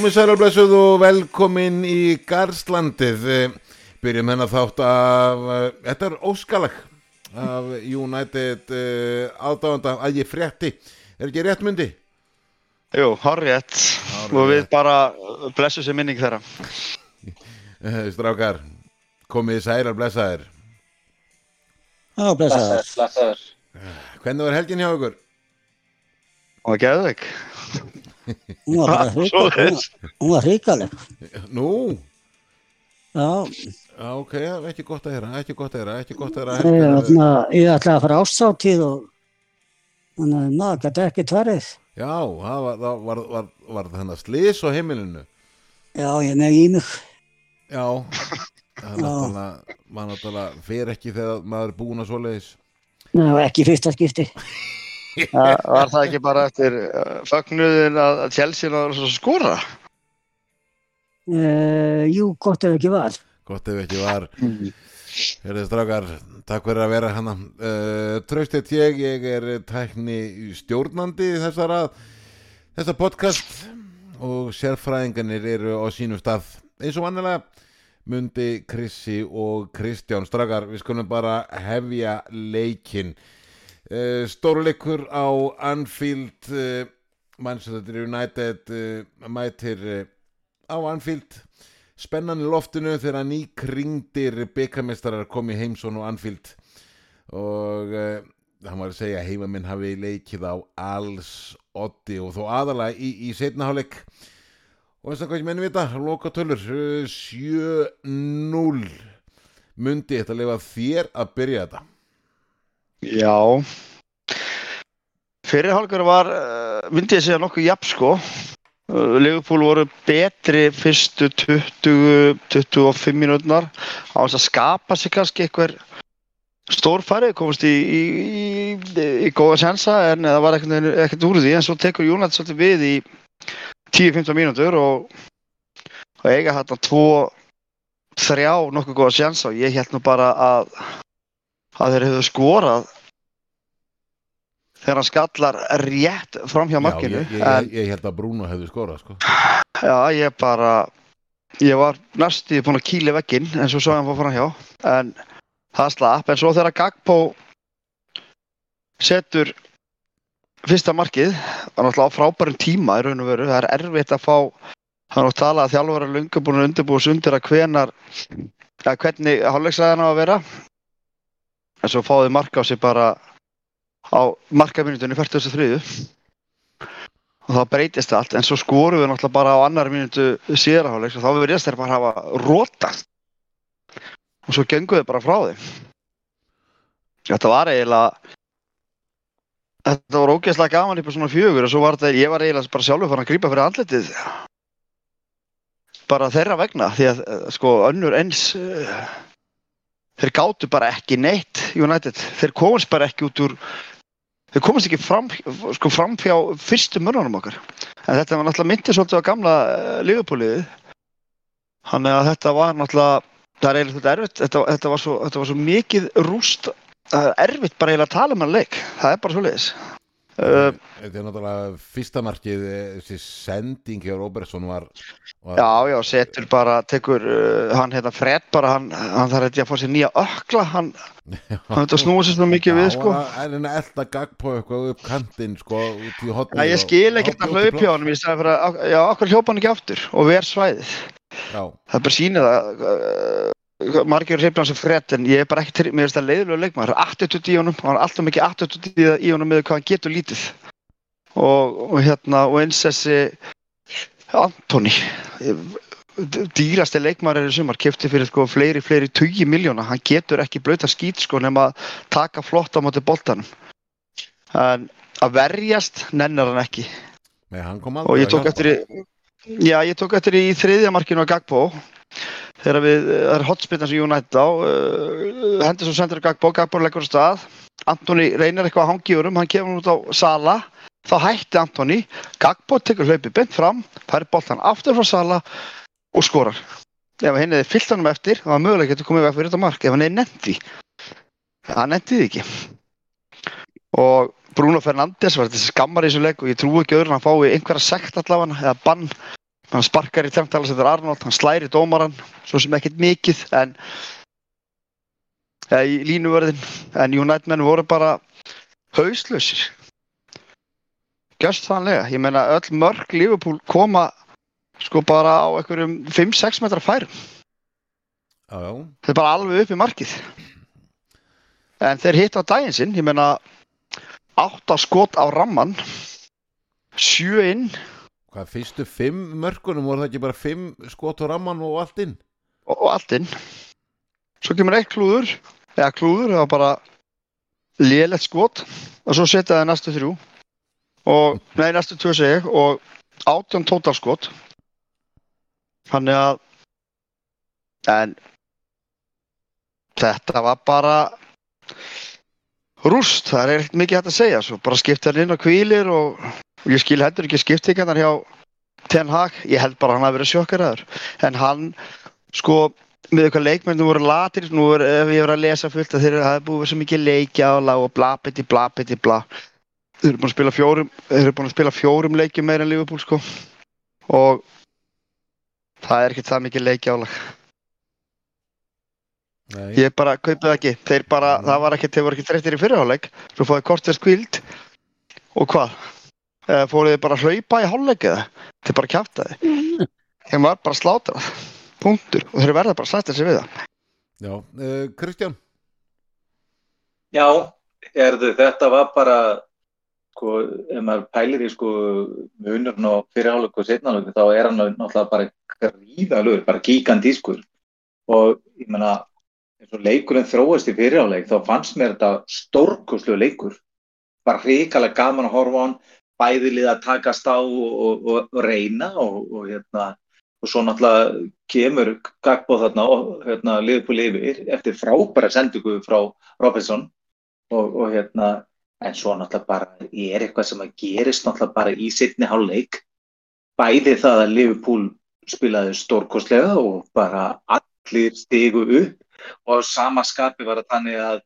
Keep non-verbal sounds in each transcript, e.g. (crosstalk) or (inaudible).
Komið sæl og velkomin í Garslandið. Eh, Byrjum hennar þátt af, uh, þetta er óskalag af United uh, aðdáðanda að ég frétti. Er ekki rétt myndi? Jú, horrið. Og við bara blessu sér minning þeirra. Strákar, komið blessaðir. Já. Blessaður. Hvernig var helgin hjá ykkur? Og geðveik. Hún var bara hrikaleg. Hún, var hrikaleg. Nú, Já, já, ok, ekki gott að heyra, ekki gott að heyra, ekki gott að ég, heyra. ætla, ég ætlaði að fara ásáttíð og þannig að maður gæti ekki tverið. Já, það var, var, var, var þennan slís á heimilinu. Já, ég með í mig. Já, (laughs) það er náttúrulega, fer ekki þegar maður er búin að svoleiðis. Ná, ekki fyrsta skipti. (laughs) Var það ekki bara eftir uh, fögnuðin að að Chelsea var svo skora? Uh, jú, gott ef ekki var. Gott ef ekki var. Herðið strákar, takk fyrir að vera hana. Uh, Traustið ég, ég er tækni stjórnandi þessara, þessa podcast og sérfræðinganir eru á sínum stað eins og vannilega Mundi, Krissi og Kristján strákar, við skulum bara hefja leikinn. Uh, Stóruleikur á Anfield, uh, Manchester United uh, mætir á Anfield. Spennan í loftinu þegar nýkringdir byggamestarar kom í heimsón og Anfield. Og uh, hann var að segja að heimaminn hafi leikið á alls oddi og þó aðalega í, í setnaháleik og þess að hvað ég menn vita loka tölur uh, 7-0 mundi þetta lefa þér að byrja þetta Já. Fyrirhálkur var, uh, myndi ég segja nokkuð jafn sko. Uh, Liverpool voru betri fyrstu 20-25 mínútunar á þess að skapa sig kannski einhver stórfæri, komast í, í, í, í góða sensa en það var ekkert, úr því en svo tekur Jónat svolítið við í 10-15 mínútur og, og eiga tvo þrjá nokkuð góða sensa og ég held nú bara að að þeir hefðu skorað þegar hann skallar rétt fram hjá markinu ég, ég, ég, held að Bruno hefði skorað sko. já, ég bara ég var næstu búin að kýla vegginn en svo svo hann fór fram hjá en það slapp, en svo þegar Gagpo setur fyrsta markið var náttúrulega á frábærum tíma í raun og veru, það er erfitt að fá hann á tala að þjálfur er lunga búin að undirbúa sig undir að hvenar að hvernig hálfleiksræðan á að vera en svo fáið marka á sig bara á markaminutunni 43 og þá breytist allt en svo skorum við náttúrulega bara á annar minutu síðarháleiks og þá við verðast þeir bara hafa rótast og svo gengum við bara frá þeim þetta var eiginlega þetta var ógeðslega gaman í svona fjögur og svo var þetta, ég var eiginlega bara sjálfur farin að grípa fyrir andletið bara þeirra vegna því að eh, sko önnur eins uh, þeir gátu bara ekki neitt United, þeir komast bara ekki út úr þeir komast ekki fram, sko, fram fjá fyrstu mörnunum okkar. En þetta var náttúrulega myndið svolítið á gamla uh, liðupóliðið þannig að þetta var náttúrulega það er eiginlega erfitt. Þetta, þetta, var svo, þetta var svo mikið rúst er erfitt bara eiginlega að tala um hann leik. Það er bara svo leiðis uh, þetta er náttúrulega fyrsta markið eh, þessi sending hjá Robertson var, var Já, já, setur bara, tekur uh, hann hérna Fred bara, hann, hann þarf eitthvað að fá sér nýja ökla, hann, (laughs) veit að snúa sér svona mikið við, sko. Já, en hann elda gagpo eitthvað upp kantinn sko, út í hotni Já, ég skil ekki þetta hlaup hjá hann, já, okkur hljópa hann ekki aftur og ver svæðið. Já, Það er bara sýnið að, uh, margir hrifna hans sem Fred, en ég er bara ekki, til- mér finnst það leiðilega er attitút í honum, hann er alltaf mikið attitút í, í honum með hvað hann getur lítið. Og, og hérna, og eins þessi Antoni, dýrasti leikmaður er í sumar kefti fyrir sko fleiri, fleiri 20 miljóna hann getur ekki blöta skít sko nema að taka flott á móti boltanum. En að verjast nennar hann ekki. Nei, hann og ég tók eftir í, já, ég tók eftir í þriðja markinu á Gagbo þegar við, það er hotspillan sem United á uh, Henderson sendur á Gagbo, Gagbo leggur á stað. Antoni reynir eitthvað að hangi um hann kemur út á Sala. Þá hætti Antoni, Gagbo tekur hlaupi bent fram, færi boltan aftur frá Sala og skorar. Ef henni hefði fyllt hann eftir, þá var mögulega getur komið veg fyrir þetta mark, ef hann hefði hann nefndi því ekki. Og Bruno Fernandes var þessi skammar í þessu leik og ég trúi ekki öðrun að hann fái einhverja sekt allavega eða bann hann sparkar í þeir Arnold, hann slæri dómaran svo sem ekkert mikið en eða í línuvörðin en United menn voru bara hauslausir. Gjörst þannig, ég meina öll mörg Liverpool koma sko bara á einhverjum 5-6 metra Já, já, þetta er bara alveg upp í markið. En þeir hitt á daginn sinn ég meina 8 skot á ramman 7 inn hvað fyrstu fimm mörkunum voru það ekki bara fimm skot og ramman og allt inn? og, og allt inn. Svo kemur eitt klúður. Eða klúður, það var bara lélegt skot. Og svo setja það næstu þrjú. Og, nei næstu tvö segi og átjón tótalskot þannig að en þetta var bara rúst, það er ekkert mikið hægt að segja svo bara skipta hann inn á kvílir og, og ég skil heldur ekki skiptingarnar hjá Ten Hag, ég held bara að hann hafi verið sjokkaraður en hann sko með eitthvað leikmennum voru latir nú er, ef ég verið að lesa fullt að þeir hafa búið svo mikið leikja og lág og bla beti bla beti bla. Þeir eru búin að spila fjórum þeir eru búin að spila fjórum leikjum meira en Liverpool sko. Og það er ekkert það mikið leikja álag Nei, ég bara kaupið ekki. Þeir bara, Mm. það var ekkert, þeir voru ekki þreyttir í fyrirháleik svo fóði kortverð skvild og hvað fóruð þið bara að hlaupa í hálfleik eða? Þeir bara kjátaði þeim var bara slátrað. Punktur. Og þeir verða bara að sætta sig við það. Já, uh, Kristján? Já, erðu, þetta var bara, sko, ef maður pælir í sko munurinn á fyrirháleik og setnáleik, þá er hann náttúrulega bara gríðalur, bara gigantískur. Og ég meina, eins og leikurinn þróast í fyrirháleik, þá fannst mér þetta stórkoslu leikur. Bara hrikalega gaman að horfa á hann, bæðilið að takast á og, og, og, reyna og, hérna, og svo náttúrulega kemur gagbóð þarna og hérna liðbúl yfir eftir frábæra sendingu frá Robinson og, og hérna en svo náttúrulega bara er eitthvað sem að gerist náttúrulega bara í sittni hálfleik. Bæði það að Liverpool spilaði stórkostlega og bara allir stigu upp og sama skapi var það þannig að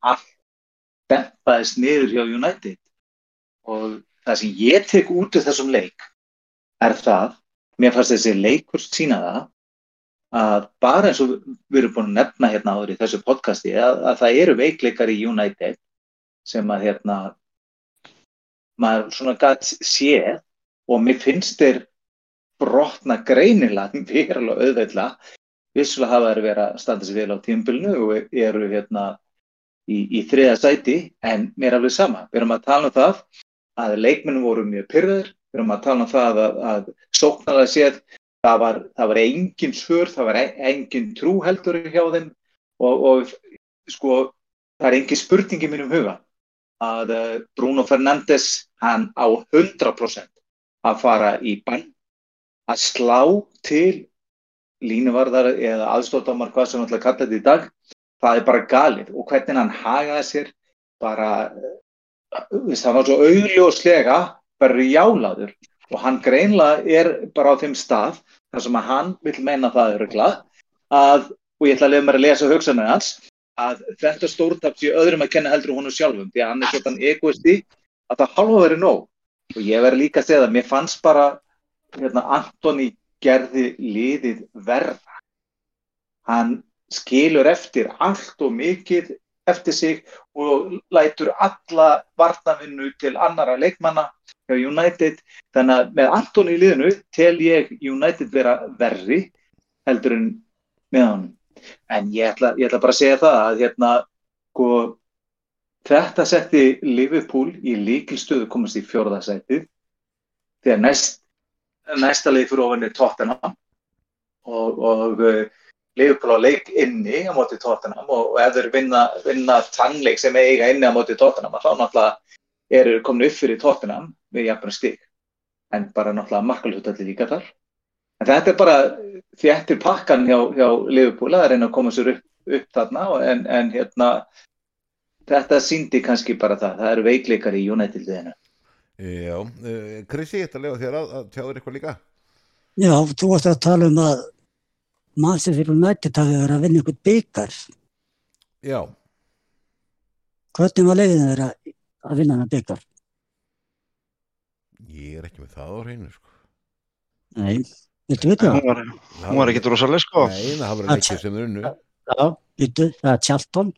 allt dempaðist niður hjá United. Og það sem ég tek út úr þessum leik er það, mér fannst þessi leikur sína það að bara eins og við erum búin að nefna hérna áður í þessu podcasti að, að það eru veikleikar í United sem að hérna maður svona gæt séð og mér finnst þeir brotna greinilega (laughs) verulega auðveitla vissulega hafa þeir verið að standa sér vel á tímbilinu og eru hérna í, í þriða sæti en mér er alveg sama, við erum að tala um það að leikmennum voru mjög pyrraður við erum að tala um það að, að sóknarlega séð það var, var engin svör, það var e- engin trú heldur hjá þeim. Og, og sko það er engin spurning í mínum huga að uh, Bruno Fernandes hann á 100% að fara í bann að slá til línuvarðar eða aðstóttamar hvað sem alltaf kalla þetta í dag. Það er bara galið. Og hvernig hann hagaði sér bara það var svo augljóslega bara jálaður og hann greinlega er bara á þeim stað þar sem að hann vil meina það örugla að, og ég ætla að lefa mér að lesa hugsanir hans, að þetta stórtap sé öðrum að kenna heldur honum sjálfum því að hann er svona egoisti að það halva verið nóg. Og ég verði líka að segja það, mér fannst bara hérna, Antoni gerði liðið verða hann skilur eftir allt og mikið eftir sig og lætur alla varnavinnu til annara leikmanna hjá United. Þannig að með Antoni í liðinu tel ég United vera verri heldur en með honum. En ég ætla, ég ætla bara að segja það að hérna sko, þetta setti Liverpool í líkilstöðu komast í fjórðasætið þegar næst, næsta leik fyrir ofan er Tottenham. Og, og Liverpool á leik inni á móti Tottenham og, ef þeir vinna, vinna tannleik sem eiga inni á móti Tottenham þá náttúrulega eru komin upp fyrir Tottenham við jafnum stík en bara náttúrulega markalhutalli líka þar. En þetta er bara þjættir pakkan hjá, hjá Liverpool að reyna að koma sér upp, upp þarna og en, en hérna þetta síndi kannski bara það. Það eru veikleikar í United liðinu. Já, uh, Krissi, ég ætla að lefa þér að, að tjáður eitthvað líka. Já, þú varst að tala um að Manchester fyrir United hafi verið að vinna einhvern byggar. Já, Hvernig var leiðin þeirra að vinna hann byggar? ég er ekki með það á hreinu sko. Nei, viltu vita það? Var, hún var ekkit rosaleg sko. Nei, það var Það- leikir sem er unnu Já, viltu, það er Charlton,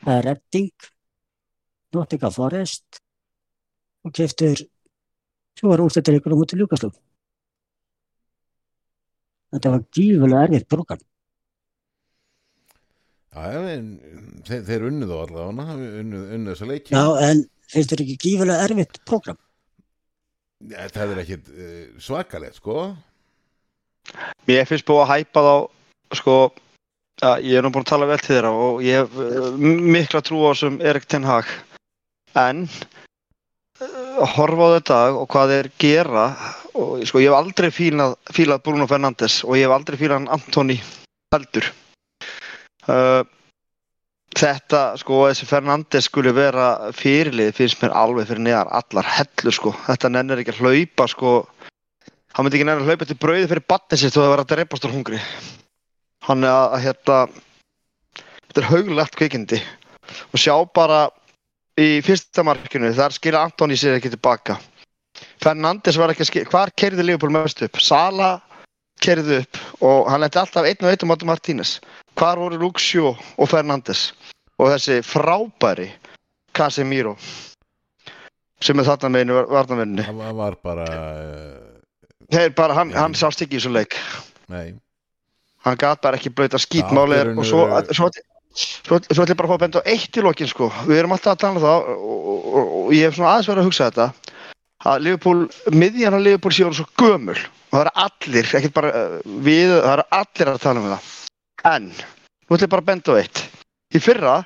það er Redding, Nottingham Forest og keftur, svo var úrstættir ykkur á mútið Ljúkaslum. Þetta var gífulega erfitt program. Já, en þeir, þeir unnu þá allavega unnu, unnu þessa leiki Já, en finnst þér ekki gífulega erfitt program? Ja, Það er ekkit uh, svakalegt sko Mér finnst búið að hæpa þá, sko, að ég er nú búin að tala vel til þeirra og ég hef uh, mikla trú á þessum Erik Ten Hag. En að horfa á þetta og hvað þeir gera, og sko, ég hef aldrei fílað, fílað Bruno Fernandes og ég hef aldrei fílað Antoni heldur. Uh, þetta, sko, þessi Fernandes skuli vera fyrirlið finnst mér alveg fyrir neðan allar hellur, sko. Þetta nennir ekki að hlaupa, sko, hann myndi ekki nefnilega að hlaupa til brauði fyrir batni sitt og það var að dreipast úr hungri hann er að hérna þetta er haugulegt kvikindi og sjá bara í fyrsta markinu þar skilja Antoni sér ekki tilbaka Fernandes var ekki að skilja hvar kerði Liverpool mest upp? Sala kerði upp og hann lendi alltaf einn og einn um Martínez. Hvar voru Luxio og Fernandes? Og þessi frábæri Casemiro sem er þarna meginu varnamenninni Það var- var bara uh, Þeir bara, hann, hann sást ekki í þessu leik. Nei, hann gat bara ekki blöyta Já, skítmáli þeir og svo, svo, svo, svo ætlum ég bara að fá að benda á eitt í lokin sko. við erum alltaf að tala um það og, og, og, og ég hef svona aðeins verið að hugsa þetta að miðjan á Liverpool séu svo gömul og það eru allir ekki bara uh, við, það eru allir að tala um það en, nú ætlum ég bara að benda á eitt í fyrra,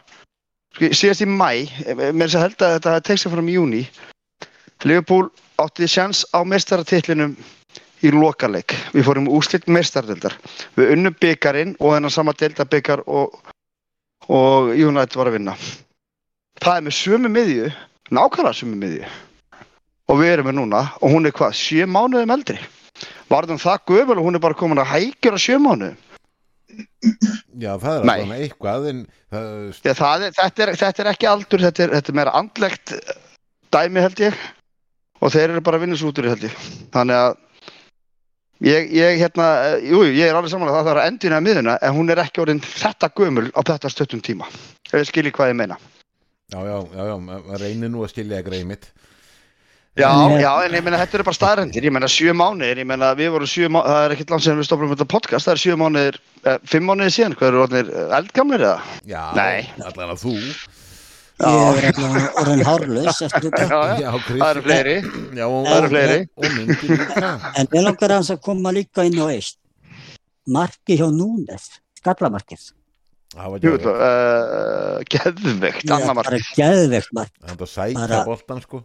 sko, síðast í mæ með þess að held að þetta tekst sér frá í júni Liverpool átti sjans á mestaratitlinum í lokaleik. Við fórum úslitt mestardildar. Við unnum byggarinn og þennan sama deildabyggar og, og United var að vinna. Það er með sömu miðju, nákvæmlega sömu miðju. Og við erum með núna og hún er hvað, sjö mánuðum eldri. Varðum það gömul og hún er bara komin að hækjur á sjö mánuðum. já það er alltaf eitthvað en Já, það er, þetta, er, þetta er ekki aldur, þetta er, þetta er meira andlegt dæmi held ég. Og þeir eru bara vinnisútur held ég. Þannig að Ég, ég, hérna, jú, ég er alveg samanlega það þarf að endina að miðuna en hún er ekki orðin þetta gömul á þetta stöttum tíma. Ef þið skiljið hvað ég meina. já, já, já, já, reynir nú að skilja greið mitt Já, En- já, en ég meina þetta eru bara staðrendir, ég meina sjö mánuðir, ég meina við vorum sjö mánuðir, það er ekkert langt sem við stopnum þetta podcast, það er sjö mánuðir, eh, fimm mánuðir síðan, hvað eru orðinir eh, eldgamlir eða? Já, Nei. allan að þú Ég er alltaf orðin hárlaus eftir (laughs) þetta. Já, Já, Chris, það eru fleiri. Já, og, Það eru fleiri. og, myndir líka En við langar hans að koma líka inn á eitt. Marki hjá Núnes, skallamarkið. Það var Jú, ekki uh, geðveikt, Það er mark. bara geðveikt mark. Það er að sækja Bara- boltan sko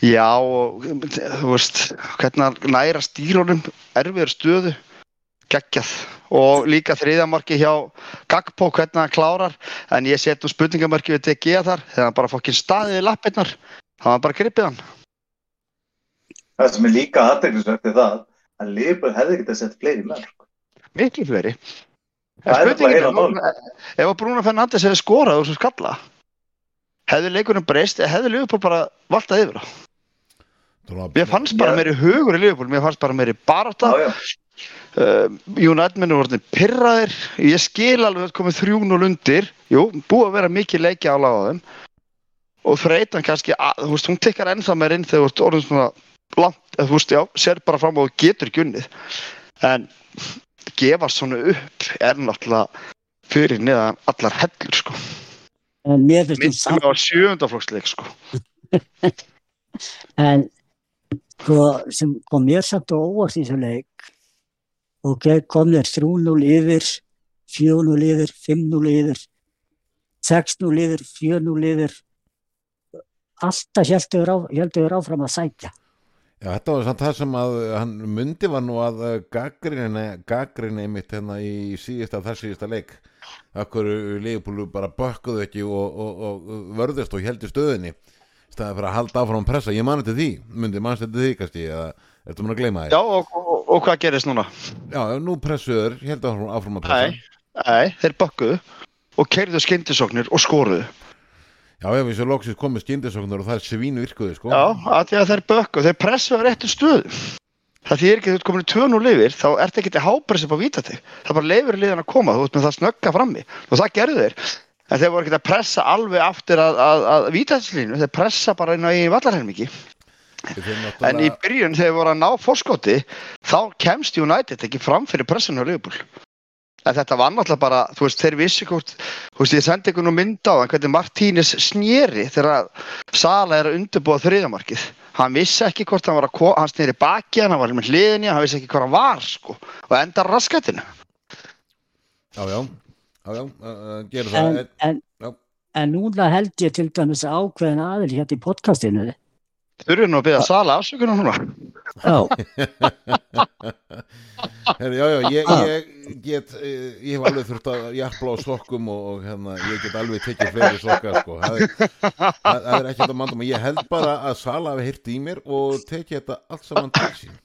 Já, og þú veist, hvernig hann næra stýrunum, erfiður stöðu, geggjað. Og líka þriðamarki hjá Gagpo, hvernig hann klárar, en ég set nú spurningamarki við DG þar, þegar hann bara fokkin staðið í lappirnar, það var bara gripið hann. Það sem er líka aðteglisvert er það að Liverpool hefði getað sett fleiri mörg. Miklu fleiri. Það er spurningin heila nú- ef að Bruno Fernandes hefði skorað úr sem skalla, hefði leikurinn breyst eða hefði Liverpool bara valtað yfir það? Mér fannst bara meiri hugur í Liverpool, mér fannst bara meiri barátta. Já, já. uh, United minn voru orðin pyrraðir ég skil alveg að komið 3-0 undir jú, búið að vera mikið leiki á þeim og þreytan kannski að, þú veist, hún tekkar ennþá meir inn þegar þú ert orðin svona langt, eða þú veist, já, sér bara fram og getur ekki unnið en gefa svona upp er náttúrulega fyrir neðan allar hellur sko En mér finnst minnst samt, á sjöundaflokksleik sko (laughs) en sko, sem kom mér samt á óvart í þessu leik og kom þér 3-0 yfir, 4-0 yfir, 5-0 yfir, 6-0 yfir, 4-0 yfir. Alltaf heldur áfram að sækja. Já, þetta var samt það sem að hann myndi var nú að gaggrinni gaggrinni mitt hérna í síðasta þar síðasta leik Akkur Leifupúlu bara bökkuðu ekki og, og, og vörðist og heldur stöðinni staðið fyrir að halda áfram pressa? Ég mani til því, myndi mannst til því kannski eða ertu mér að gleyma því já, og, og, hvað gerist núna? Já, nú pressuður, heldur áfram, áfram að pressa. Nei, þeir bökkuðu og keirðu skyndisóknir og skoruðu. Já, ef við svo loksist komið skindisóknar og það er svínu virkuði sko. Já, að því að þeir bökku, þeir pressu að réttu stöðu. Það þýðir ekki að þú ert komin í tvön og lifir þá ert ekki til hápress upp á vítatig það bara leifir liðan að koma, þú ert með það snögga frammi. Og það gerðu þeir. En þeir voru ekki að pressa alveg aftur að, að, að vítatigslínu, þeir pressa bara inn á eigin vallarhelmingi Þeir en í náttúrulega, byrjun þegar þeir voru að ná fórskoti þá kemst United ekki fram fyrir pressinu á Liverpool. En þetta var náttúrulega bara, þú veist, þeir vissi hvort, þú veist, ég sendi nú mynd á hvernig Martínez snýri þegar Sala er að undirbúa þriðamarkið hann vissi ekki hvort hann var að ko- hann snýri baki hann, hann var með hliðinni, hann vissi ekki hvað hann var sko, og endar raskatinu já, já, já, já, uh, gerir það. En, En, en, núna held ég til dæmis ákveðin aðil hérna í podcastinu. Þurfið nú að byrja Sala afsökunar núna Já, (laughs) Herri, já, já, ég, ég get, eh, ég hef alveg þurft að jafla á sokkum og, og hérna, ég get alveg tekið fleiri sokka, sko. Það er, er ekki þetta mandum. Ég held bara að Sala hafi heyrt í mér og tekið þetta allt saman til sín.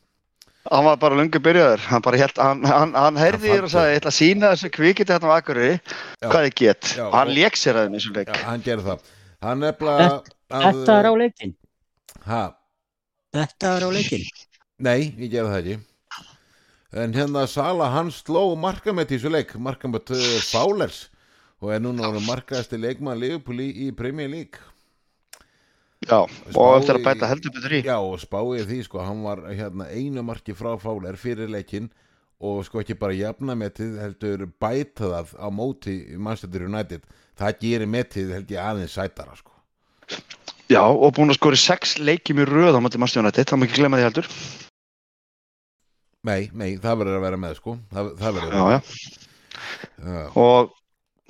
hann var bara lungu byrjaður hann bara held, hann, hann, hann heyrði þér og sagði ég ætla að sína þessu kvikið þetta á Akureyri Já. hvað ég get, Já, hann og- lék sér að þeim eins og leik Já, hann gerir það. Að... þetta er á leikin. Ha, Þetta er á leikin. nei, ég gerði það ekki. En hérna Sala, hann sló markamett í þessu leik, markamett uh, Fowlers og er núna markaðasti leikmann Liverpool í, í Premier League. Já, og Spái- eftir að bæta heldur betur í Já, og spáið því, sko, hann var hérna einu marki frá Fowler fyrir leikinn og sko ekki bara jafna metið heldur bæta það á móti Manchester United. Það gerir metið held ég aðeins sætara, sko. Já, og búin að skori sex leikjum í röð á Manchester United, það má ekki glemma því heldur Nei, nei, það verður að vera með, sko. Það, það verður Já, að já, vera. og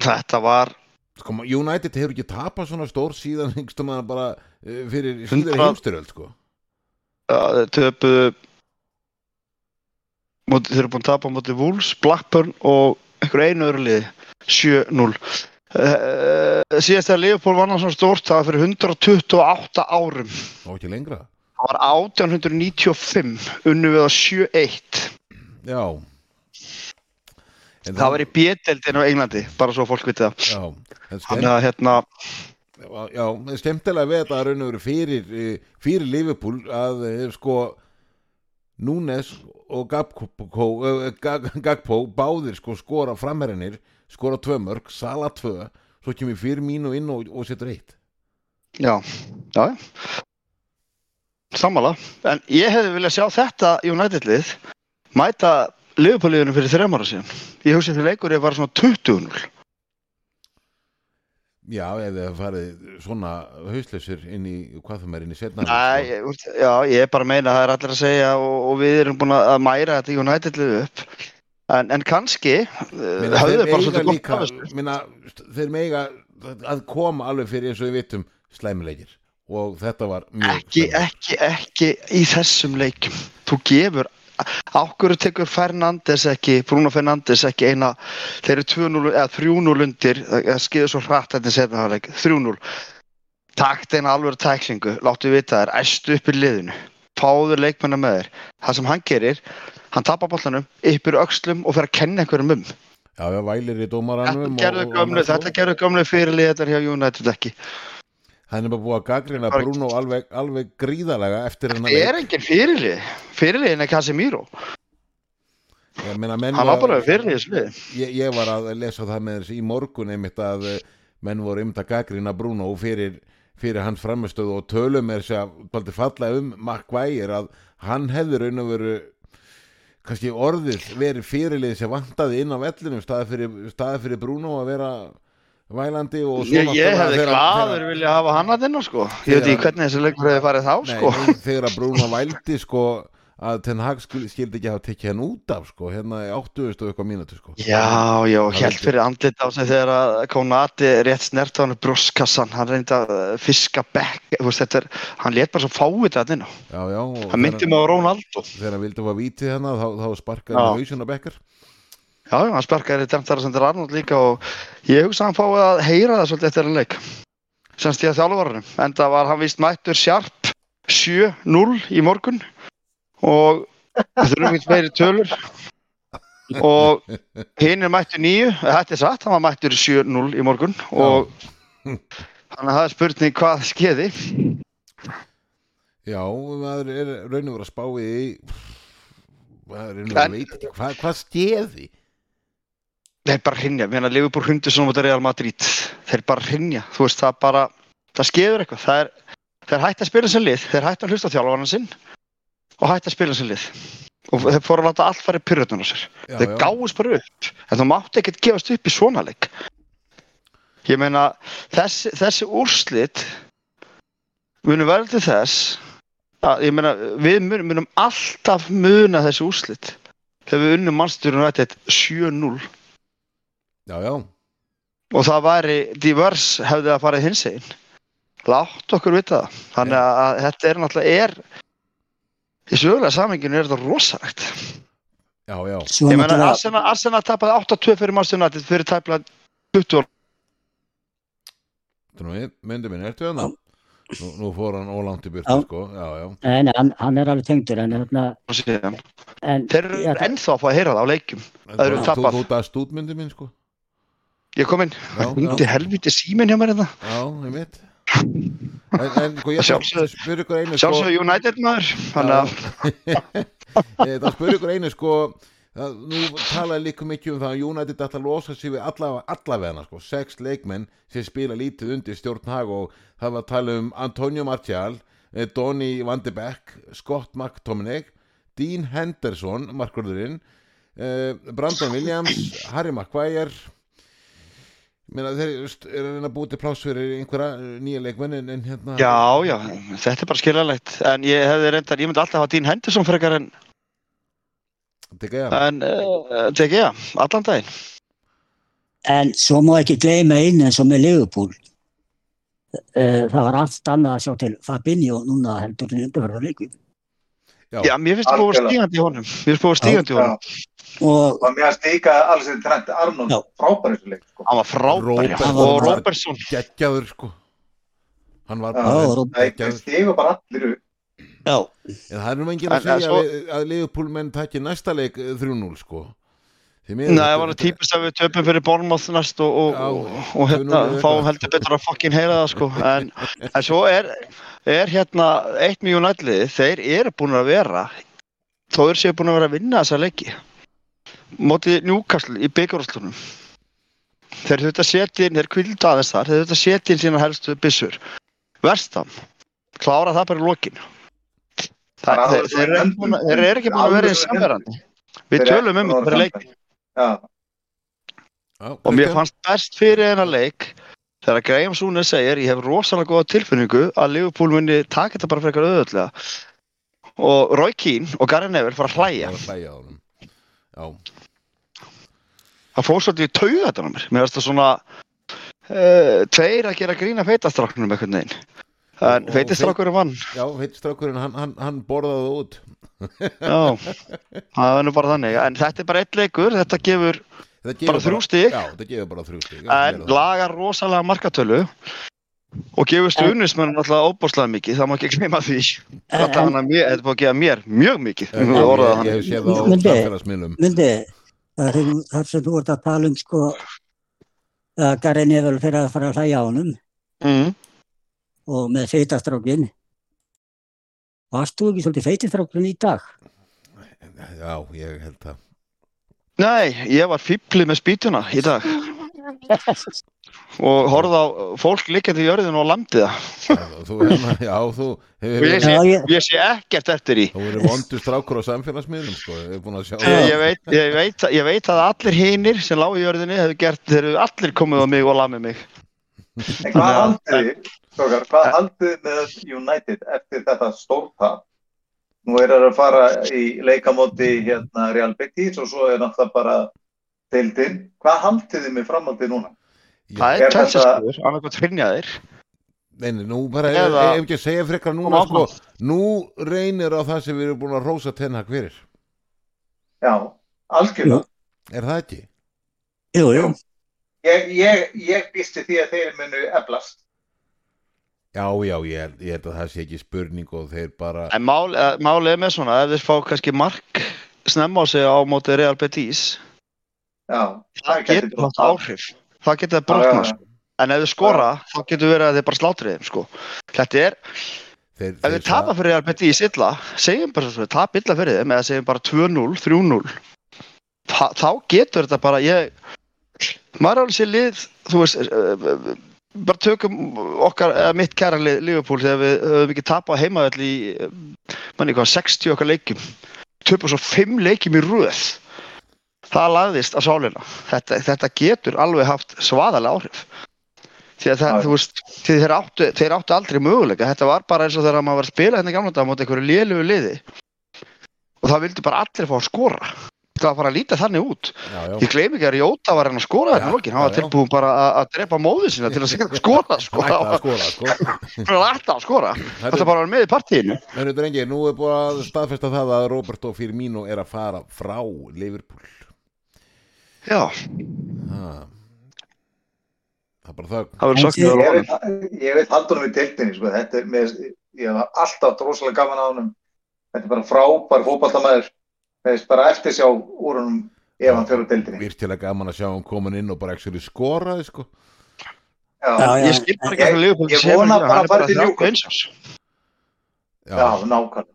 þetta var Sko, United hefur ekki tapað svona stór síðan (laughs) yngstum að bara uh, fyrir síðan heimstyröld, sko. uh, töpuðu þeir eru búin að tapa á móti Wolves, Blackburn og einhver einu öðru liði 7-0 uh, síðast þegar Liverpool var náttúrulega svona stórt það var fyrir 128 árum Og ekki lengra. það var 1895 unnu við á 7-1 Já. En það var í B-deldinu á Englandi bara svo fólk viti það Já, þannig að hérna já, skemmtilega við þetta að raun og veru fyrir, eh, fyrir Liverpool að eh, sko Núnes og Gagpo, Gag- Gagpo báðir sko skora framherrinir, skora tvö mörg, Sala tvö, svo kemur fyrir mínu inn og, og setur eitt. Já, já. Sammála. En ég hefði viljað sjá þetta United-lið mæta Liverpool-liðinu fyrir þrejum ára síðan. Ég hugsi því leikur ég var svona 20-0. Já, ef þið farið svona hausleysir inn í, hvað það er inn í setna ég, úst, já, ég er bara að meina að það er allir að segja og, og við erum búin að mæra þetta United-lið upp. En, en kannski uh, höfðu þeir svolítið líka, minna, þeir meiga að koma alveg fyrir eins og við vitum slæmuleikir og þetta var mjög Ekki, ekki, ekki í þessum leikum. Þú gefur, ákveður tekur Fernandes ekki, Bruno Fernandes ekki eina, þeir eru 2-0 eða 3-0 undir, það skeiður svo hratt þetta setna það leik, 3-0. Takt eina alveg tæklingu, láttu vita þær, æstu upp í liðinu, fáður leikmennar með þér. Það sem hann gerir, hann tapar bollanum, yppir öxlum og fer að kenna einhverjum um. Já, já, vælir í dómaranum Þetta gerðu gömlu, þetta gerðu gömlu fyrirlið þetta hjá United ekki. Hann er bara búið að gaggrina Bruno alveg, alveg gríðalega eftir hennar Það er engin fyrirlið, fyrirliðin er Casemiro, hann var- bara fyrirlið ég, ég var að lesa það með þessi í morgun einmitt að eh, menn voru einmitt að gaggrina Bruno fyrir, fyrir hans framistöðu og tölum er sér að falla um Maguire að hann hefði raun og veru kannski orðið verið fyrirlið sem vantaði inn á vellinum staði fyrir, staði fyrir Bruno að vera vælandi og svo Ég, ég hefði gladur vilja hafa hann að þinna sko. Ég veit ekki hvernig þessi leikur hefði farið þá sko. Nei, þegar að Bruno (laughs) vældi sko að Ten Hag skil- skildi ekki hafa tekið hann út af sko, hérna í 80 og eitthvað mínútu sko. Já, já, held fyrir andlit á sig þegar að Konati rétt snert á hann brosskassan, hann reyndi að uh, fiska bekk, þú veist, þetta er, hann let bara svo fáið þetta inn á. Já, já, og Hann myndi mig á Ronaldo. þegar hann vildi að vítið hérna þá, þá sparkaði hann hausinn á bekkar Já, já, hann sparkaði í Demptara sem þetta Arnold líka og ég hugsa að hann fái að heyra það svolítið eftir hann leik. Semst ég að þjálfvarunum, en það var hann vist mættur sjarp 7-0 í morgun og við þurfum ekki meiri tölur. (laughs) Og hinn er mættur 9, þetta er satt, hann var mættur 7-0 í morgun. Og þannig að það er spurning hvað skeiði. Já, maður er raun og verið að spá í maður er nú að veit ekki hvað, hvað skeði? Þeir bara hrinja, mér finnst að Liverpool hrundi svona mútið Real Madrid. Þeir bara hrinja, þú veist, það bara, það skeður eitthvað. Það er, þeir hætti að spila sem lið, þeir hætti að hlusta á þjálfarnan sinn og hætti að spila sem lið. Og þeir fóru að láta allt fara í pyrrötun á sér. já, þeir já. gáðust bara upp, en þú mátti ekkert gefast upp í svona leik. Ég meina, þessi, þessi úrslit munum verða til þess að, ég meina, við munum, munum alltaf muna þessi úrslit þegar við unnum mannstjórnum rættið 7-0 já, já, og það væri divers hefði að farið hins einn látt okkur vita það þannig að, að þetta er náttúrulega er í sögulega samenginu er þetta rosalegt. Já, já. Ég meina náttúrulega, Arsenal, Arsenal tapaði 8-2 fyrir Manchester United fyrir tæplega 20 ára Nú, myndi minn, ertu hérna? Nú, nú fór hann ólangt í byrtu, sko, já, já. nei, nei, hann, hann er alveg tengdur en, hérna, síðan en þeir eru það- ennþá að fá að heyra það á leikjum. Það eru Þú- tapað. Þú, dast út, myndi minn, sko. ég kom inn, já, helviti síminn hjá mér þetta já, ég veit. En, en sko, ég að spyrja ykkur einu, sko. sjálfsög United maður þannig að (laughs) Eh, Það spyrir ykkur einu sko Nú talaði líka mikið um það að United ætla að losa sig við alla, allavegna sko, sex leikmenn sem spila lítið undir stjórn hag og það var að tala um Antonio Martial eh, Donny Van de Beek Scott McTominay Dean Henderson, markurðurinn eh, Brandon Williams Harry Maguire Meina, þeir eru að reyna að búið til pláss fyrir einhverja eh, nýja leikmenn en, en hérna já, já, þetta er bara skiljanlegt en ég hefði reyndar, ég myndi alltaf hafa Dean Henderson frekar en, en uh, teki ég, allan daginn En svo má ekki gleyma einu eins og með Liverpool. Eh, Það var allt annað að sjá til Fabinho núna heldur en undarverða leikum. Já, Já, mér finnst það búið að stígandi í honum. Mér finnst búið að stígandi í honum. Og og mér finnst líka alls þetta trend Arnold Já. frábær þessu leik sko. Hann var frábær, já. Róbert- og Robertson. Geggjaður sko. Hann var bara það stigur bara allir upp. Já, En það er nú enginn En- að segja svo- að, að Leopold menn takki næsta leik eh, 3-0 sko Nei, það var það típist að við töpum fyrir Bournemouth næst og, og, Já, og, og hérna, fáum heldur betur að fucking heyra það sko. En, (laughs) en svo er, er hérna eitt mjög nætliði, þeir eru búin að vera þó eru séu búin að vera að vinna þessa leiki mótið Newcastle í byggjárúslunum þeir þurft að setja inn, þeir kvilda aðeins þar þeir þurft að setja inn sína helstu byssur. Vestam, klára það bara í lokin. Er þeir, eru ekki búin að- þeir eru ekki búin að vera í samverðandi við tölum um þetta fyrir leik. Já, Já, og mér fannst best fyrir þennan leik þegar Graham Súnes segir ég hef rosalega góða tilfinningu að Liverpool muni taka þetta bara frekar auðvöldlega og Roy Keane og Gary Neville fara að hlæja. Það var að hlæja á honum. Já, það fór svolítið í tauga þetta mér. Mér finnst það svona uh, tveir að gera grína feitastráknum einhvern veginn feitastrákurinn vann já heitstrákurinn hann, hann, hann borðaði það út. Já, það er nú bara þannig. En þetta er bara eitt leikur, þetta gefur Þetta gefur Bara þrjú stig? Já, þetta gefur bara þrjú stig. En lagar rosalega markatölu og gefur stuðnismenn náttúrulega óbúrslega mikið, það má ekki gleyma því. Þetta er mér, þetta búið að gefa mér mjög mikið. Ég, um ég, að orða það ég, hann. hef séð það á Myndi- samfélagsmiðlum. myndi, það er þar sem þú ert að tala um sko að Gary Neville fyrir að fara að hlæja á honum. Mm. Og með feitastrákin. Varst þú ekki svolítið feitastrákin í dag? Já, ég held það. Nei, ég var fýblið með spýtuna í dag. Og horfði á fólk líkjandi í jörðinu og lamdi það. Já, Þú, hefur ég ég- ég sé ekkert eftir í Þú verður vondur strákur á samfélagsmiðlum sko, ég er búin að sjá ég, veit, ég, veit, ég veit að allir hinir sem lágu í jörðinu hefur gert, þeir eru allir komið á mig og lamið mig. Hvað Já. Strókar, hvað haldið þið með United eftir þetta stórtap? Nú er það að fara í leikamóti hérna Real Betis og svo er náttúrulega bara deildin. Hvað haldið þið með framhaldið núna? það Er er tvenns að þetta- skoður, annarkvæmt hrynja þeir Nei, nei, nú bara, ef ekki að segja frekar núna sko, nú reynir á það sem við erum búin að rósa tenna fyrir Já, algjörlega. Er það ekki? Jú, jú. Ég, ég, ég býsti því að þeir munu eflast. Já, já, ég, ég held að það sé ekki spurning og þeir bara en mál, eh, málið er með svona ef þeir fá kannski mark snemma á sig á móti Real Betis Já, það getur haft áhrif það getur það Já, já, já. sko. en ef þau skora þá getur verið að þeir bara slátri þeim sko. þetta er þeir, Ef við tapa fyrir Real Betis illa, segjum bara svo, tap illa fyrir þeim eða segjum bara 2-0, 3-0 þa- þá getur þetta bara, ég maður alveg sér lið, þú veist eh, eh, bara tökum okkar, eða mitt kæra Liverpool þegar við höfum ekki tapað á heimavell í manni hvað, 60 okkar leikjum. Töpum svo 5 leikjum í röð. Það lagðist á sálina. Þetta, þetta getur alveg haft svaðalega áhrif. Því að það, þú veist, þeir áttu, þeir áttu aldrei möguleika, þetta var bara eins og þegar maður var að spila hérna gamla dag á móti einhverju lélugu liði. Og það vildi bara allir fá að skora það var bara að líta þannig út. Já, já. ég gleymi ekki að Jóta var hann að skora þetta Já, lókin, hann var tilbúin bara að, að drepa móðu sína til að segja (laughs) skora sko, (laughs) Hann hann skora sko. var alltaf að skora. Þetta bara var með í partíinu. Herru, drengir, nú er búið að staðfesta það að Roberto Firmino er að fara frá Liverpool. Já, ha. það er bara það það verður sagt Ég honum. veit, ég veit haldunum í deildinni, sko, þetta er með, ég hef alltaf drosalega gaman á honum, þetta er bara frábær fótballtamæður, veist, bara eftir sjá úr honum ef hann fyrir deildinni. virkilega gaman að sjá hann komin inn og bara ekki skoraði sko. Já, Já, já. ég skil bara ekki að Leopold ég vona hann bara að fara til 31 árs já, nákvæmlega.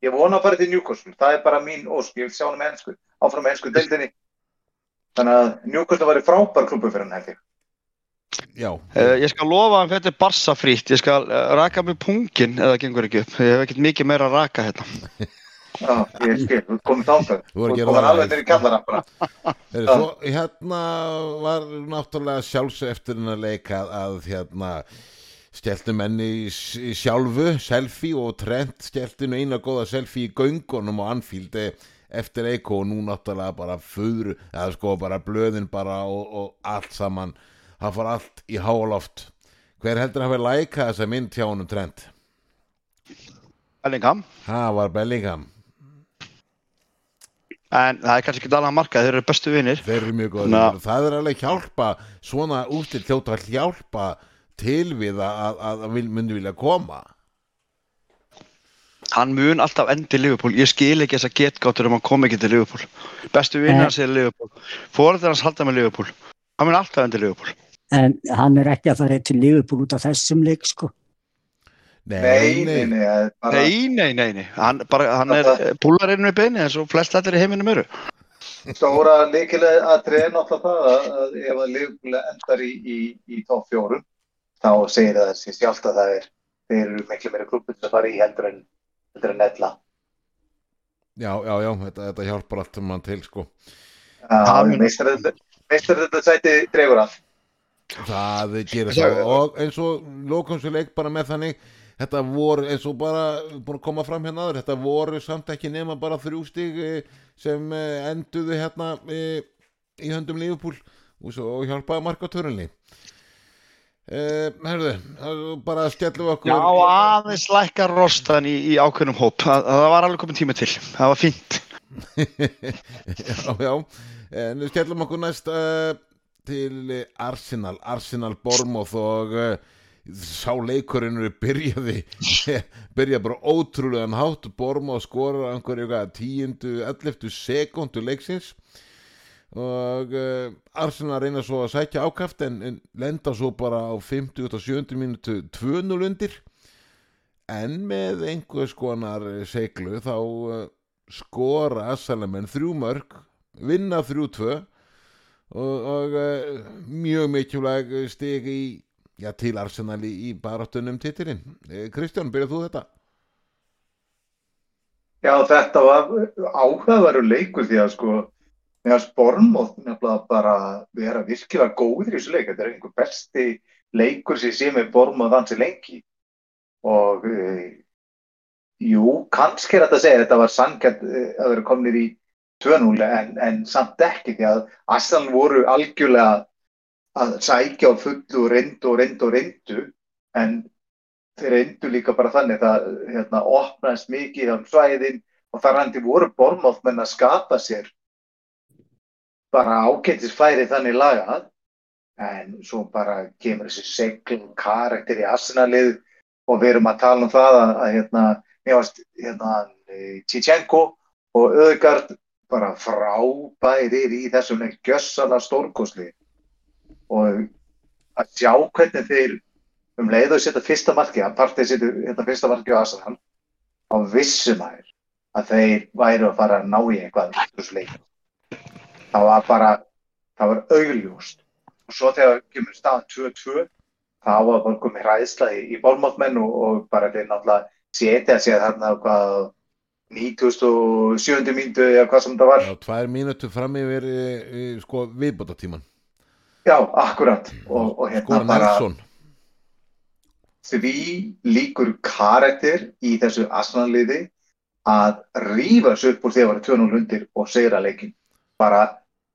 Ég vona að fara til Newcastle, það er bara mín ósk, ég vil sjá hann með ennsku, áfram með ennsku deildinni. Þannig að Newcastle var í frábær klubbu fyrir hann, held ég. já, Uh, ég skal lofa að þetta er barsa frítt ég skal uh, raka mig pungin eða gengur ekki upp ég hef ekkert mikið meira að raka hérna (laughs) Já, ég skil, þú komið þángað. Þú voru að Þú gera komið það alveg næst. nýri kallara hérna var náttúrulega sjálfsög eftir hennar leik að, að hérna steltu menni í, í sjálfu selfie og Trent steltu nú eina góða selfie í göngunum á Anfield eh, eftir leik og nú náttúrulega bara föður, eða sko bara blöðin bara og, og allt saman það fór allt í háaloft hver heldur að hafa lækað þessa mynd hjá honum Trent? Bellingham Það var Bellingham en það er kannski ekki alveg að marka þeir eru bestu vinir. Þeir eru mjög góður Na. Það er alveg hjálpa Svona úrstil hljóta að hjálpa Til við að, að, að, að vil- myndi vilja koma. Hann mun alltaf endi Liverpool. Ég skil ekki þessa getgáttur um að koma ekki til Liverpool. Bestu vinir Nei. hans er Liverpool. Fóröldur hans halda með Liverpool. Hann mun alltaf endi Liverpool. En hann er ekki að fara til Liverpool út af þessum leik, sko. Nei, nei, nei, það er bara, nei, nei, nei, nei. hann, bara, hann er púlarinn við beini eins og flest allir í heiminum eru. Stóra líkilega að treða náttúrulega það að, ef að Liverpool endar í, í, í top fjórum þá segir það sér sjálft að það er þeir eru miklu meira til að fara í heldur en heldur en nella Já, já, já, þetta, þetta hjálpar allt um hann til sko. Hann- meistar þetta sæti dregur að Það gerir Það- það og eins og lókumsu leik bara með þannig þetta voru eins og bara búin að koma fram hérna aður, þetta voru samt ekki nema bara þrjú stig eh, sem eh, enduðu hérna eh, í höndum Liverpool og, hjálpaði marka törunni uh, Herðu, er bara skellum okkur. Já, aðeins lækkar rostan í, í ákveðnum hóp. Það, það var alveg komin tíma til. Það var fínt. (laughs) Já, já, en við skellum okkur næst uh, til Arsenal, Arsenal Bormoth og uh, sá leikurinn eru byrjaði (laughs) byrjaði bara ótrúlegan hátt. Bormoth skorar einhverju eitthvað tíundu, 11. sekundu leiksins. Og uh, Arsenal reyna svo að sækja ákaft en, en lenda svo bara á 50 og 70 minútu 2-0 undir. En með einhvers konar seglu þá uh, skora Assalamenn þrjú mörg vinna þrjú tvö. Og, og uh, mjög mikilvæg stig í, já, til Arsenal í, baráttunum titilinn. Eh, Kristján, byrjað þú þetta? Já, þetta var áhugaveru leikur því að sko meðan Bornmoth nefnilega bara vera virkilega góður í þessu leik. Þetta er einhver besti leikur sem sé með Bornmoth ansi lengi. Og e, jú, kannski er þetta að segja þetta var sannkjæmt að vera komnir í 2-0 en, en samt ekki því að Aslan voru algjörlega að sækja á fullu og reyndu og reyndu og reyndu en þeir reyndu líka bara þannig það hérna, opnaðist mikið á svæðin og þar handi voru bormátt menn að skapa sér bara ágættis færi þannig lagað en svo bara kemur þessi segl og karakter í Arsenalið og við erum að tala um það að, að hérna, varst hérna, Tjitjenko og Öðgard bara frábærir í þessum gjössala stórkosli og að sjá hvernig þeir um leið og setja fyrsta markið, að partið setja þetta fyrsta markið á Arsenal, á vissum aðeins að þeir væru að fara að ná í eitthvað. Það var bara, það var augljóst. Og svo þegar kemur staðan 2-2, þá var bara komið hræðsla í, bólmáttmenn og, og bara þeir náttúrulega setja sig þarna hvað 97. mínútu eða hvað sem það var. Já, tvær mínútur fram yfir e, e, sko, viðbótatíman Já, akkurat. Og, og hérna bara því líkur karakter í þessu Arsenal-liði að rífa sig upp úr því að vera 2-0 undir og segra leikin. Bara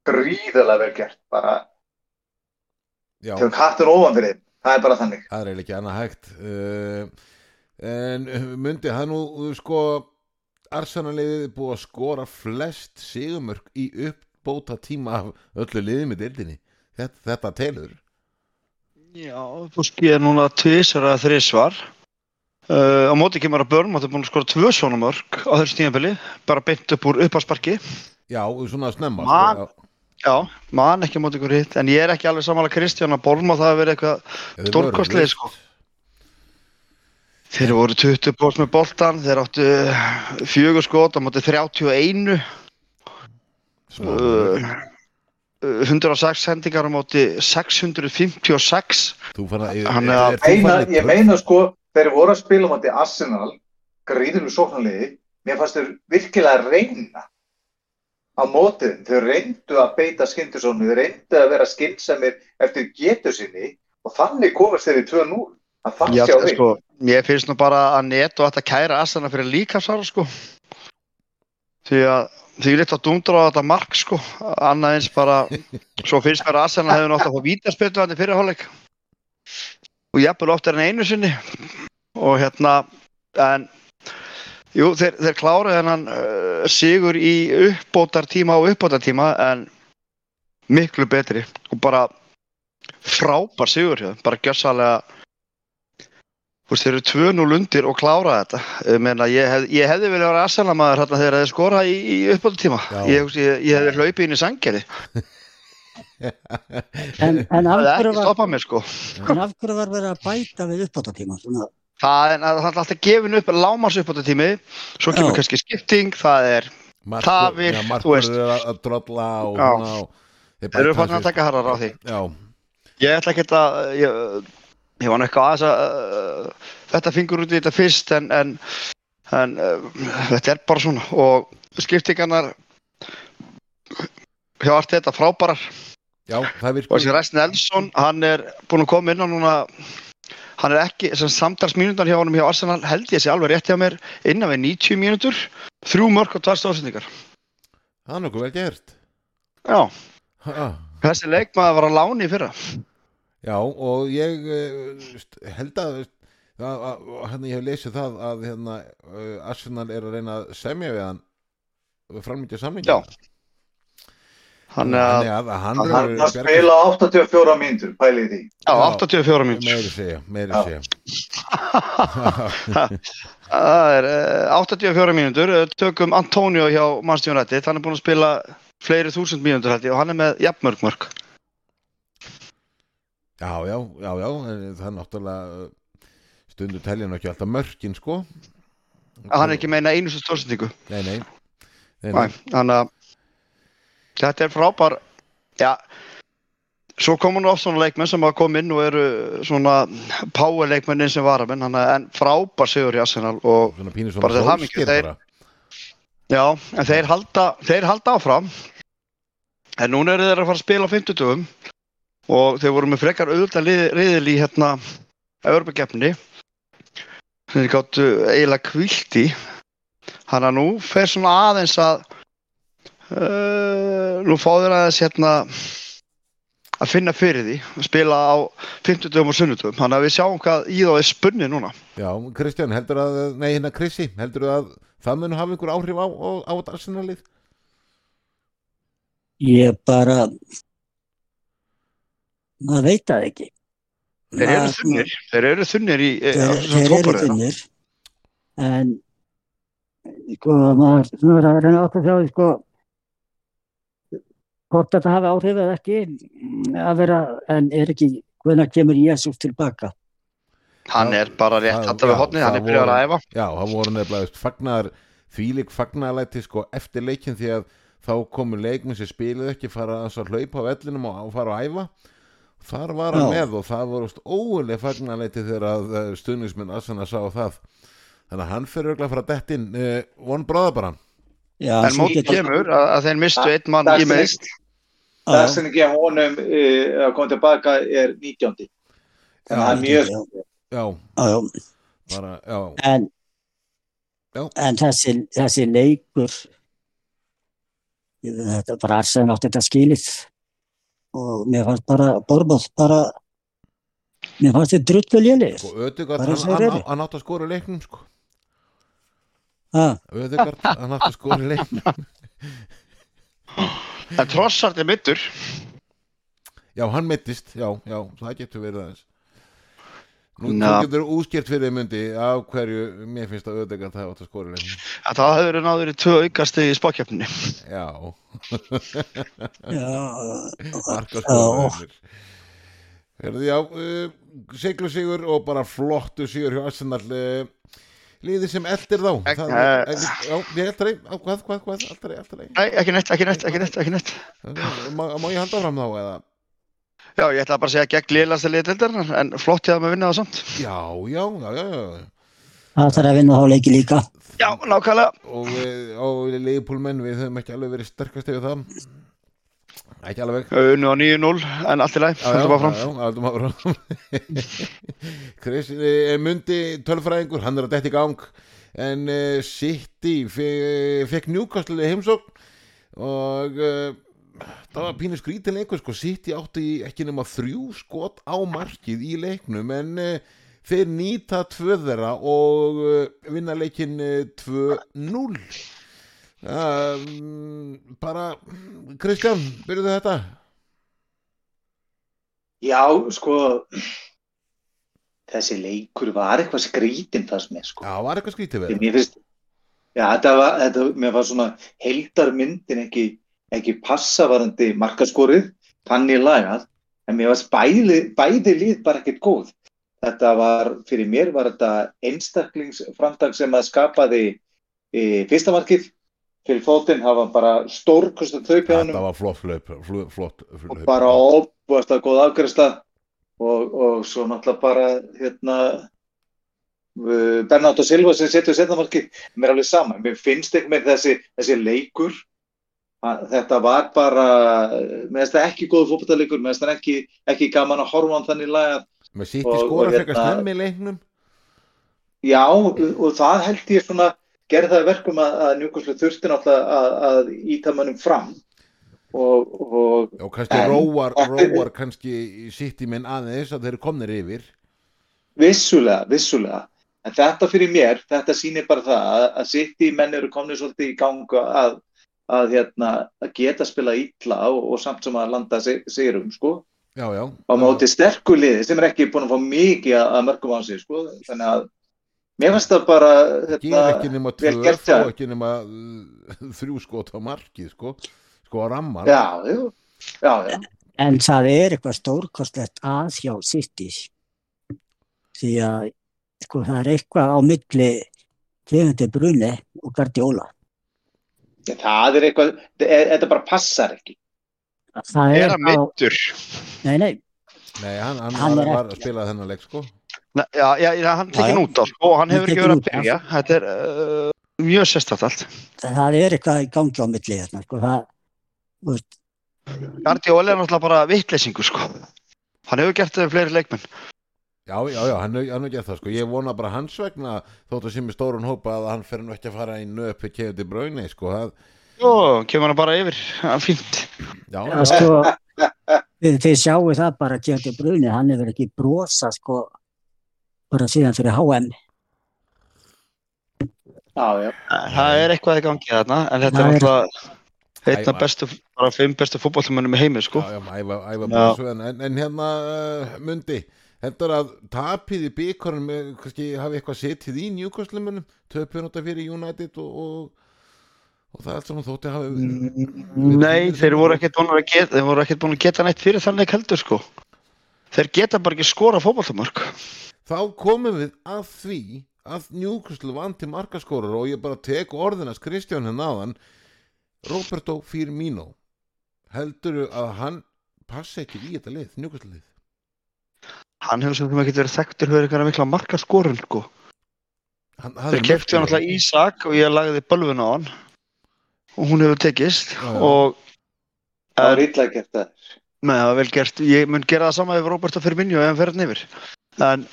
gríðarlega vel gert. Bara þau hattur ofan fyrir þeim. Það er bara þannig. það er eiginlega ekki annað hægt uh, En uh, myndi það nú uh, sko Arsenaliðið búið að skora flest sigumörk í uppbóta tíma af öllu liðið með dildinni Þetta, þetta telur Já, þú skýðir núna tvisar eða þrísvar. Uh, á móti kemur að börn, máttu búin að skora tvö svona mörg á þessu tíðanbili, bara beint upp úr uppasparki. Já, svona snemma Man- sko, Já, man ekki móti ykkur hitt, en ég er ekki alveg samanlega Kristján að Borma það hafi verið eitthvað já. Stórkostlið, sko. Þeir voru 20 bótt með boltan, þeir áttu fjögur skot á móti 31, Smá uh, 106 sendingar á móti 656. Þú fann að Meina, ég meina sko, þeir voru að spila á móti Arsenal, gríðurlu sóknarliði, mér fannst þeir virkilega að reyna á mótið. Þau reyndu að beita skyndisónu, þau reyndu að vera skynsamir eftir getur sinni og þannig komast þeir í 2-0. Það fann Já, sjá því. sko, ég finnst nú bara að net og þetta kæra Asana fyrir líkafsára, sko. Því að því er litt að dundra á þetta mark, sko. Annað eins bara, svo finnst mér að Asana hefur nátt að fá vítaspiltu hann í fyrirháleik. Og jafnvel oftar en einu sinni. Og hérna, en, jú, þeir, þeir klára þennan uh, sigur í uppbótartíma og uppbótartíma, en miklu betri. Og bara frábær sigur bara gjössalega Þú veist, þeir eru 2-0 undir og klára þetta. Ég, meina, ég, hef, ég hefði viljað vera aðsælamaður hérna þegar þeir skora í, í uppbótu tíma. Já. Ég, ég, ég hefði hlaupið inn í sangeri. En, en, Það hverju ekki stoppað mér, sko. en af hverju var verið að bæta við uppáttatíma? Svona, Það er, það er alltaf gefin upp lámars uppbótu tími. Svo kemur Já. kannski skipting. Það er, Tafir, þú veist. er að, að drolla og þeir eru fann að taka harrar á því. Já, Ég ætla ekki að, ég, ég var nú eitthvað aðeins að uh, þetta fingur út í þetta fyrst en, en, en uh, þetta er bara svona. Og skiptingarnar hjá allt þetta frábærar. Já, það og þessi Ræstin Elson, hann er búinn að koma inn á núna hann er ekki, sem samtalsmínútar hjá honum hjá Arsenal held ég sé alveg rétt hjá mér innan við 90 mínútur þrjú mörg og tvær stóðsendingar Það er nokkuð vel gert. Já, ha, þessi leikmaður var á láni í fyrra Já, og ég eh, held að að- að- hérna ég hef lesið það að hérna, uh, Arsenal er að reyna að semja við hann frammyndja samlingi Já. Þannig að, að hann Hann er hann spila 84 mínútur, pælið því. já, Já. 84 mínútur meiri segja, meiri Já. segja (laughs) Það er eh, 84 mínútur, eh, tökum Antonio hjá Manchester United, hann er búinn að spila fleiri þúsund ég og hann er með jafnmörg mörg. Já, já, já, já en það er náttúrulega uh, stundu telja nú ekki alltaf mörkin sko. Hann er ekki meina einu sem stórsendingu. Nei, nei, nei, Nei. Þannig að þetta er frábær, já, svo kom hann oft svona leikmenn sem hafa komið inn og eru svona power leikmennin sem hann er en frábær sigur í Arsenal og Svona pínu Bara svona þeir- bara. Já, en þeir halda, þeir halda áfram. En núna eru þeir að fara að spila á 50 og þeir voru með frekar auðvitað riðil í hérna Európa-gefni sem þeir gáttu eiginlega kvilt í. Hann að nú fer svona aðeins að uh, nú fá þeir aðeins hérna að finna fyrir því að spila á 50 og sunnudum hann að við sjáum hvað í þá er spunni núna. Já, Kristján, heldur að, nei hérna Krissi heldur að það mun hafa einhver áhrif á, á, á þetta Arsenalið? ég bara, maður veit það ekki. þeir eru þunnir. Þeir eru þunnir í eh, þeir, þeir eru þunnir. En sko maður svona er að reyna átt að því, sko hvort þetta hafi áhrif eða ekki að vera, en er ekki hvenær kemur Jésús tilbaka Hann er bara rétt það- þetta við já, hotnið, hann er byrjar að æfa. Já, það voru nefnilega fagnar, þvílík fagnarlæti sko eftir leikin því að þá komu leikminn sem spiluðu ekki fara að hlaupa á vellinum og, og fara að æfa þar var hann með og það voru óuleg fagnarlæti þegar að stuðnisminn Asana sá það. Þannig að hann fyrir örugglega að fara að dett inn uh, von bráða bara Já, En mótið kemur að, að þeir mistu einn mann í meðist. Það sem ekki að honum uh, að koma tilbaka er 19. Þannig að það er mjög já, já, bara, já, En, Já. en þessi, þessi leikur þetta bara Arsen átti þetta skilið og mér fannst bara Bormóð bara mér fannst þetta drullu lélir og Ödegard hann, átti að skora leiknum sko. Ha, Ödegard, hann átti að skora leiknum. En Trossard er mittur. Já, hann mittist, já, já, það getur verið aðeins Nú, þú getur útskýrt fyrir myndi af hverju mér finnst að Ödegard það átt að skora í leiknum Að það hefur náður í tvö aukasti í spákjöfninni. Já, já, Já. uh, siglu sigur og bara flottu sigur hjá Arsenal uh, liði sem eldir þá Ek- það, eh. er, Já, ég eldir Á, hvað, hvað, hvað, aldrei, aldrei Nei, ekki neitt, ekki neitt, ekki neitt, ekki neitt. Má, má ég halda fram þá eða? Já, ég ætla bara að segja gegn liðlasti liðdeldarnar, en flott ég að maður vinna það samt. Já, já, já, já, já það þarf að vinna þá leiki líka Já, nákvæmlega. og, við- og liðpúlmenn við höfum ekki alveg verið sterkast yfir það ekki alveg Unnu á 9-0, en allt í læg, já, þetta bara fram. já, já, haldum áfram. (laughs) Chris eh, Mundi tölfræðingur, hann er að detta í gang en uh, City fe- fekk Newcastle í heimsókn og uh, það var pínu skrítin leikur sko, City átti ekki nema þrjú skot á markið í leiknum en uh, þeir nýta tvö þeirra og uh, vinna leikin uh, 2-0 um, bara Kristján, byrjuðu þetta Já, sko þessi leikur var eitthvað skrítin fannst mér, sko. Já, var eitthvað skrítið við það? Mér finnst, já, þetta var, þetta, mér var svona heildarmyndin ekki, ekki passavarandi markaskorið, þannig lagað, en mér varst bæði, bæði lið bara ekkert góð. Þetta var, fyrir mér var þetta einstaklingsframtak sem að skapaði e, fyrsta markið. Fyrir fótinn, það var bara stórkostum þau Þetta var flott flöp, flott, flott og flöp. bara óbúast að góða afgræsla og, og svo náttúrulega bara hérna Bernardo Silva sem setur setnamarki mér er alveg sama, mér finnst ekki með þessi, þessi leikur að, þetta var bara finnst það ekki góð fótballleikur mér finnst það ekki, ekki gaman að horfa á hann þannig sitt í og- skora og hérna- snemmi í leiknum. Já og það held ég svona gerði það að verkum að, að Newcastle þurfti náttúrulega að, að íta mönnum fram. Og, og og kannski En- róar, róar kannski sitt í minn aðeins að þeir komnir yfir. Vissulega, vissulega. En þetta fyrir mér, þetta sýnir bara það að, að City menn eru komnið svolítið í gang að, að, hérna, að geta spila illa og, og samt sem að landa sig- sigurum, sko. Já, já. Á móti sterku liði sem er ekki búin að fá mikið að, mörgum á sig, sko. Þannig að mér finnst það bara, hérna, ekki nema vel gert þá hjá- ekki nema uh, (laughs) þrjú skot á markið sko, sko á ramman já, já, já, en það er eitthvað stórkostlegt að hjá City. Því að sko, það er eitthvað á milli Kevindi Brunni og Guardiola Það er eitthvað, er- þetta bara passar ekki. það Er er á, mittur? nei, nei, Nei, hann, hann, Hann var, er að spila þennan leik sko Nei, Já, já, hann tekinn út á, sko, hann hefur ekki verið að byrja. Þetta er uh, mjög sérstætt allt. það er eitthvað í gangi á milli hérna, sko, veist, Guardiola er náttúrulega bara vittlesingur, sko. Hann hefur gert það við fleiri leikmenn. Já, já, já, hann hann hefur gert það sko Ég vona bara hans vegna þóttu sem er stórun hópa að hann fer nú ekki að fara í nöp við kefði brauni sko það, Jó, kemur hann bara yfir. (laughs) Það er fínt. Já, Já, já, sko, þið, þið sjáu það bara Kjöldi Bruni, hann hefur ekki brosa sko, bara síðan fyrir HM. Já, já. Það er eitthvað í gangi þarna, en þetta er er- náttúrulega einn af bestu, bara fimm bestu fótballtumönnum í heimi, sko. já, já, æfa, æfa Já. bóðsveð en, en hérna uh, mundi heldur að tapið í byggarinn með, kannski hafi eitthvað setið í njúkastlumunum töpun út af fyrir United og, og, og það er allt saman þótti hafi Nei, þeir voru ekkert búin að geta, þeir voru ekkert búin að geta neitt fyrir þannig heldur, sko. Þeir geta bara ekki skora fótballtumörk. þá komum við að því að Newcastle vanti markaskórar og ég bara tek orðinast Kristján henn aðan Roberto Firmino helduru að hann passi ekki í þetta lið, Newcastle lið Hann hefur sem ekki verið þekktur fyrir eitthvað mikla markaskorun sko. hann, Þeir kefti hann alltaf Ísak og ég lagði bölvun á hann og hún hefur tekist Já, já. og Það var illa gert það. Nei, það var vel gert. Ég mun gera það sama ef Roberto Firmino ef hann fer hann yfir. En,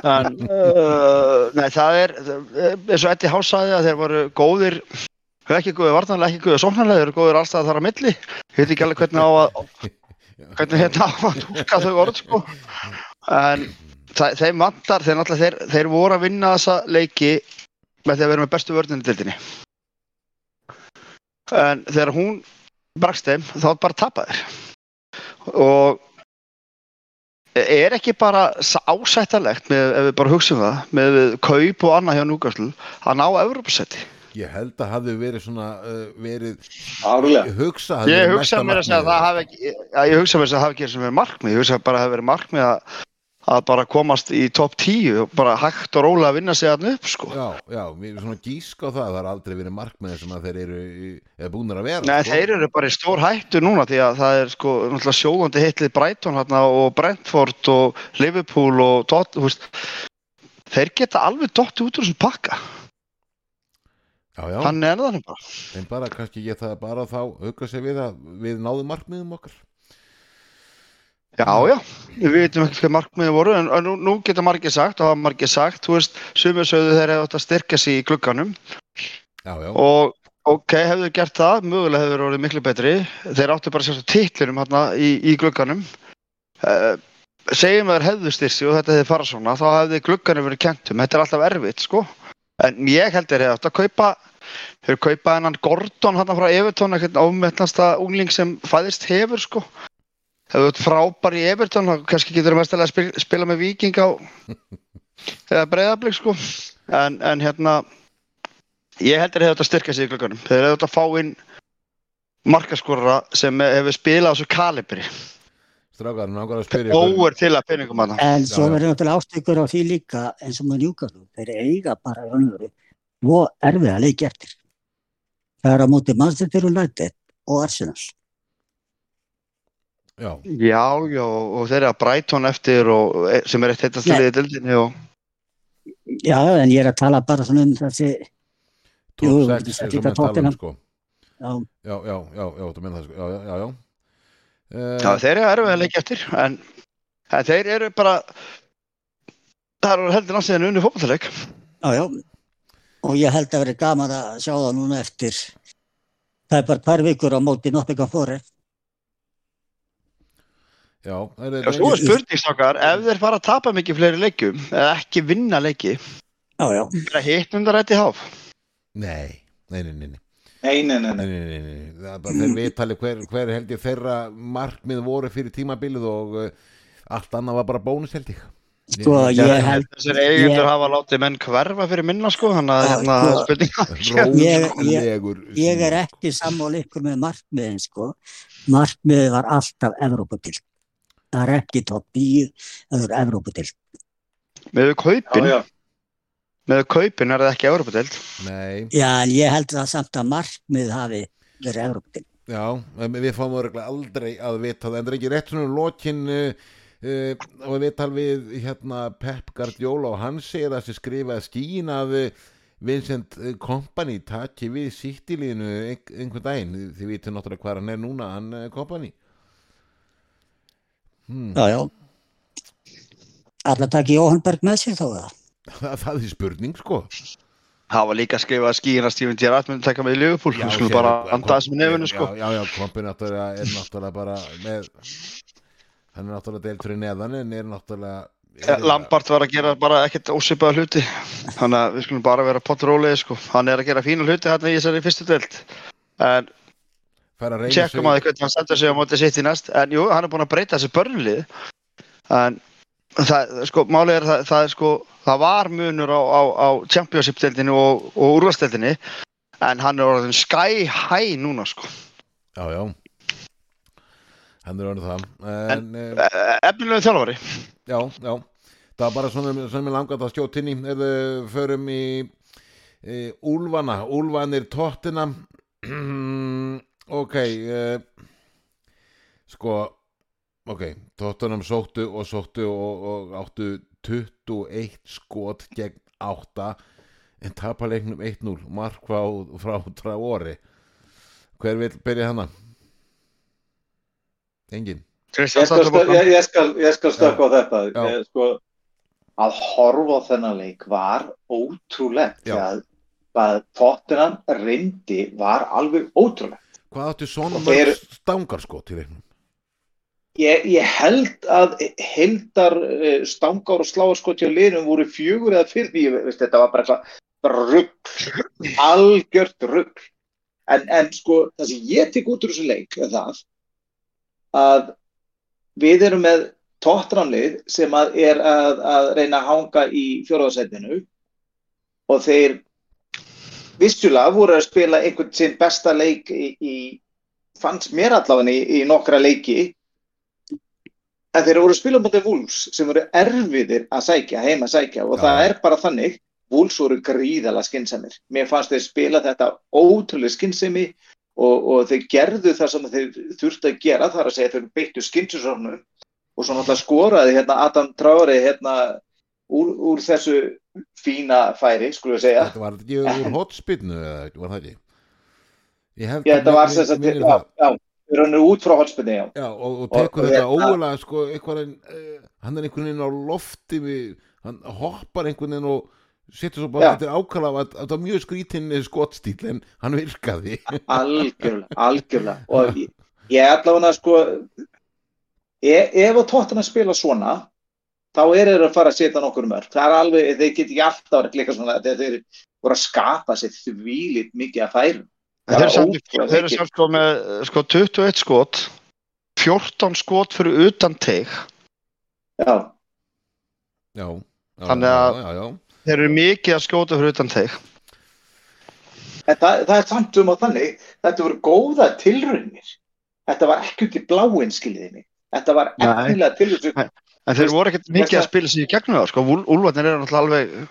en (laughs) uh, nei, það er, eins og Eddie House sagði að þeir voru góðir, þeir eru ekki góðir varnarlega, ekki góðir sóknarlega, eru góðir allstað þar á milli. Ég veit ekki alveg hvernig á að, (laughs) hvernig hérna á að túlka þau orð, sko. En þeim vantar, þeir, náttúrulega- þeir, þeir voru að vinna þessa leiki með því að vera með bestu vörninu dildinni. En þegar hún brakst þeim, þá bara tapa þeir. Og er ekki bara ásættanlegt með, ef við bara hugsaum það, með kaup og annað hjá Núgaslu, að ná Evropasetti. Ég held að hafi verið svona uh, verið Árlega. hugsa Ég verið hugsa mér að segja að það hafi ekki, ja, ég hugsa mér að það hafi ekki sem er markmið, ég hugsa bara að það hafi verið markmið að, að bara komast í topp 10 og bara hægt og rólega að vinna sig að upp, sko. já, já, við erum svona gísk á það það har aldrei verið markmið sem að þeir eru eða búnir að vera Nei, sko. þeir eru bara í stór hættu núna því að það er sko sjóðandi heitlið Brighton hérna og Brentford og Liverpool og Tot, þú veist, þeir geta alveg dotti út úr þessum pakka. Já, já, Hann er þannig bara. en bara kannski ég það bara þá hugga sig við að við náðum markmiðum okkar. Já, já, við veitum ekki hvað markmiði voru en, en nú, nú geta margir sagt og hafa margir sagt, þú veist, sumir sögðu þeir hefðu átt að styrka sig í glugganum. Já, og ok, hefðu gert það, mögulega hefðu þeir orðið miklu betri, þeir áttu bara sérst titlinum hérna í, í glugganum. Uh, segjum að þeir hefðu styrsi og þetta hefði farað svona, þá hefði glugganum verið kentum, þetta er alltaf erfitt, sko en ég held þeir hefðu átt að kaupa þeir kaupa hennan Gordon hérna frá Everton, eitthvað ámettnasta ungling sem fæðist hefur, sko hefðu þetta frábær í Everton þá kannski getur þeir mestalega að spila, spila með Viking á (laughs) eða breyðablík, sko en, en hérna Ég held þeir hefðu þetta að styrka sig í glöggunum. Þeir hefðu þetta að fá inn markaskorara sem hefur spilað á þessu kalibri. Strákar, náttúrulega að spyrja Óver til að peningum að það. En svo verður náttúrulega ástökur á því líka eins og með Newcastle. Þeir eiga bara og erfið að leiki eftir. Það er á móti Manchester United og Arsenal. já, Já, já, og þeir eru að Brighton eftir og, e, sem er eitt heitast Nei. liðið dildinni og Já, en ég er að tala bara svona um þessi, Jú, top 6 þetta eins er og líka með tala um Tottenham. sko já, já, já, já, já, sko já, já, já, já. Uh, já, þeir eru erfið að leika eftir en, en þeir eru bara það eru heldur náttúrulega unni fótballleik já, já. Og ég held að verið gaman að sjá það núna eftir. Það er bara tvær vikur á móti Nottingham Forest. já, það er, Já, svo er spurningstakar, ef þeir fara að tapa mikið fleiri leikjum eða ekki vinna leiki Já, já. er það rétt í háf nei, nei, nei, nei, nei. Nei, nei, nei, Nei, nei. nei, nei, nei, það er bara þeir vitali hver, hver held ég þeirra markmið voru fyrir tímabilið og uh, allt annað var bara bónus held ég Sko, Já, ég held, Þessir eigendur ég- hafa látið menn hverfa fyrir minna sko, þannig að Já, hérna sko- spurninga. (laughs) (laughs) Ég- er ekki sammála ykkur með markmiðin, sko. Markmiðið var alltaf Evróputild. Það er ekki topp 10, það er Evróputild. Með Já, kaupin, já. Með kaupin er það ekki Európa-deild. Nei, Já, en ég held það samt að markmið hafi verið Evróputild. já, en við fáum örgulega aldrei að vita það en það er ekki rétt svona lokin uh, uh, og við tal við hérna Pep Guardiola og hann segir að þessi skrifaði skín að uh, Vincent Kompany taki við sýttilínu einhvern daginn, þið vitum náttúrulega hvað hann er núna, hann Kompany hmm. Já, já. Alla takk Jóhannberg með sér þá það. (laughs) það, er spurning sko Það var líka að skrifa að Steven Gerrard myndi taka með í Liverpool. Þú skulum bara kom- anda þessum í nefinu sko. Já, já, já Kompany náttúrulega er náttúrulega bara með hann er náttúrulega deilt fyrir neðan en er náttúrulega er, Lampart var að gera bara ekkert ósvipaða hluti. Þannig að við skulum bara vera pottrólið sko. Hann er að gera fína hluti hérna í þessari fyrstu deild. En að tjekkum að hvernig hann sendur sig á móti sitt í næst. En jú, hann er búin að breyta þessi börnlið. En það, sko, málið er það, það er sko, það var munur á, á, á Championship-deildinni og, og úrvarsdeildinni. En hann er orðin sky high núna sko. Já, já Hann er orðið það En, en Efnilegu þjálfari. já, já það var bara svona sem ég langaði að skjóta inn í eða förum í e, Úlfana, Úlfanir tóttina (clears throat) ok e, sko ok, tóttunum sóttu og sóttu og, og áttu 21 skot gegn 8 en tapa leiknum 1-0 mark frá, frá Traori hver vil byrja hana? Engin Ég skal, ég, skal, ég skal stökka á þetta. Já. Ég, sko, að horfa á þennan leik var ótrúlegt. Því Að, Tottenham reyndi var alveg ótrúlegt. hvað áttu svona mörg stangarskot í leiknum? Ég, ég held að heldar uh, stangar og sláarskot hjá liðnum voru fjögur eða fyrir. Ég veist, þetta var bara eitthvað rugg, algjört rugg. En, en sko, það sem ég tek út úr þessu leik er það að við erum með tóttramlið sem að er að, að reyna að hanga í fjóraðarsætinu og þeir vissulega voru að spila einhvern sinn besta leik í, í fannst mér allavega í, í nokkra leiki en þeir voru að spila mútið Wolves sem voru erfiðir að sækja, heima að sækja og Já. það er bara þannig Wolves voru gríðala skynnsamir mér fannst þeir spila þetta ótrúlega skinnsemi og, og þeir gerðu það sem þeir þurftu að gera þar að segja þeir beittu skynnsusofnum og svo náttúrulega skoraði hérna Adam Traori hérna úr, úr þessu fína færi, skulum við segja Þetta var ekki úr hotspinnu var það ekki? Ég hef sagt, minnir já, það. Erum út frá hotspinni, og, og tekur og þetta hérna- ógulega sko, uh, hann er einhvern veginn á lofti við, hann hoppar einhvern veginn og setur svo bara þetta er ákala að þetta var mjög skrítinn skotstíl en hann virkaði Algjörlega, algjörlega. Og ég, ég allavega sko, e, ef að tóttina spila svona, þá er þeir að fara að setja nokkur mörg. Það er alveg, þeir get ekki alltaf að klika svona, þeir, þeir voru að skapa sér þvílitt mikið að færum. Þeir eru samt- samt sko með sko, 21 skot 14 skot fyrir utan teig Já, Já, já, Þannig að- já, já, já. Þeir eru mikið að skjóta fyrir utan teig en það, það er samt um á þannig, þetta voru góða tilraunir. Þetta var ekki út í bláinn, skiljiði mig. Þetta var efnilega tilraunir. En þeir voru ekkert mikið að spila sér í gegnum það sko. Úl- Úlfarnir eru náttúrulega alveg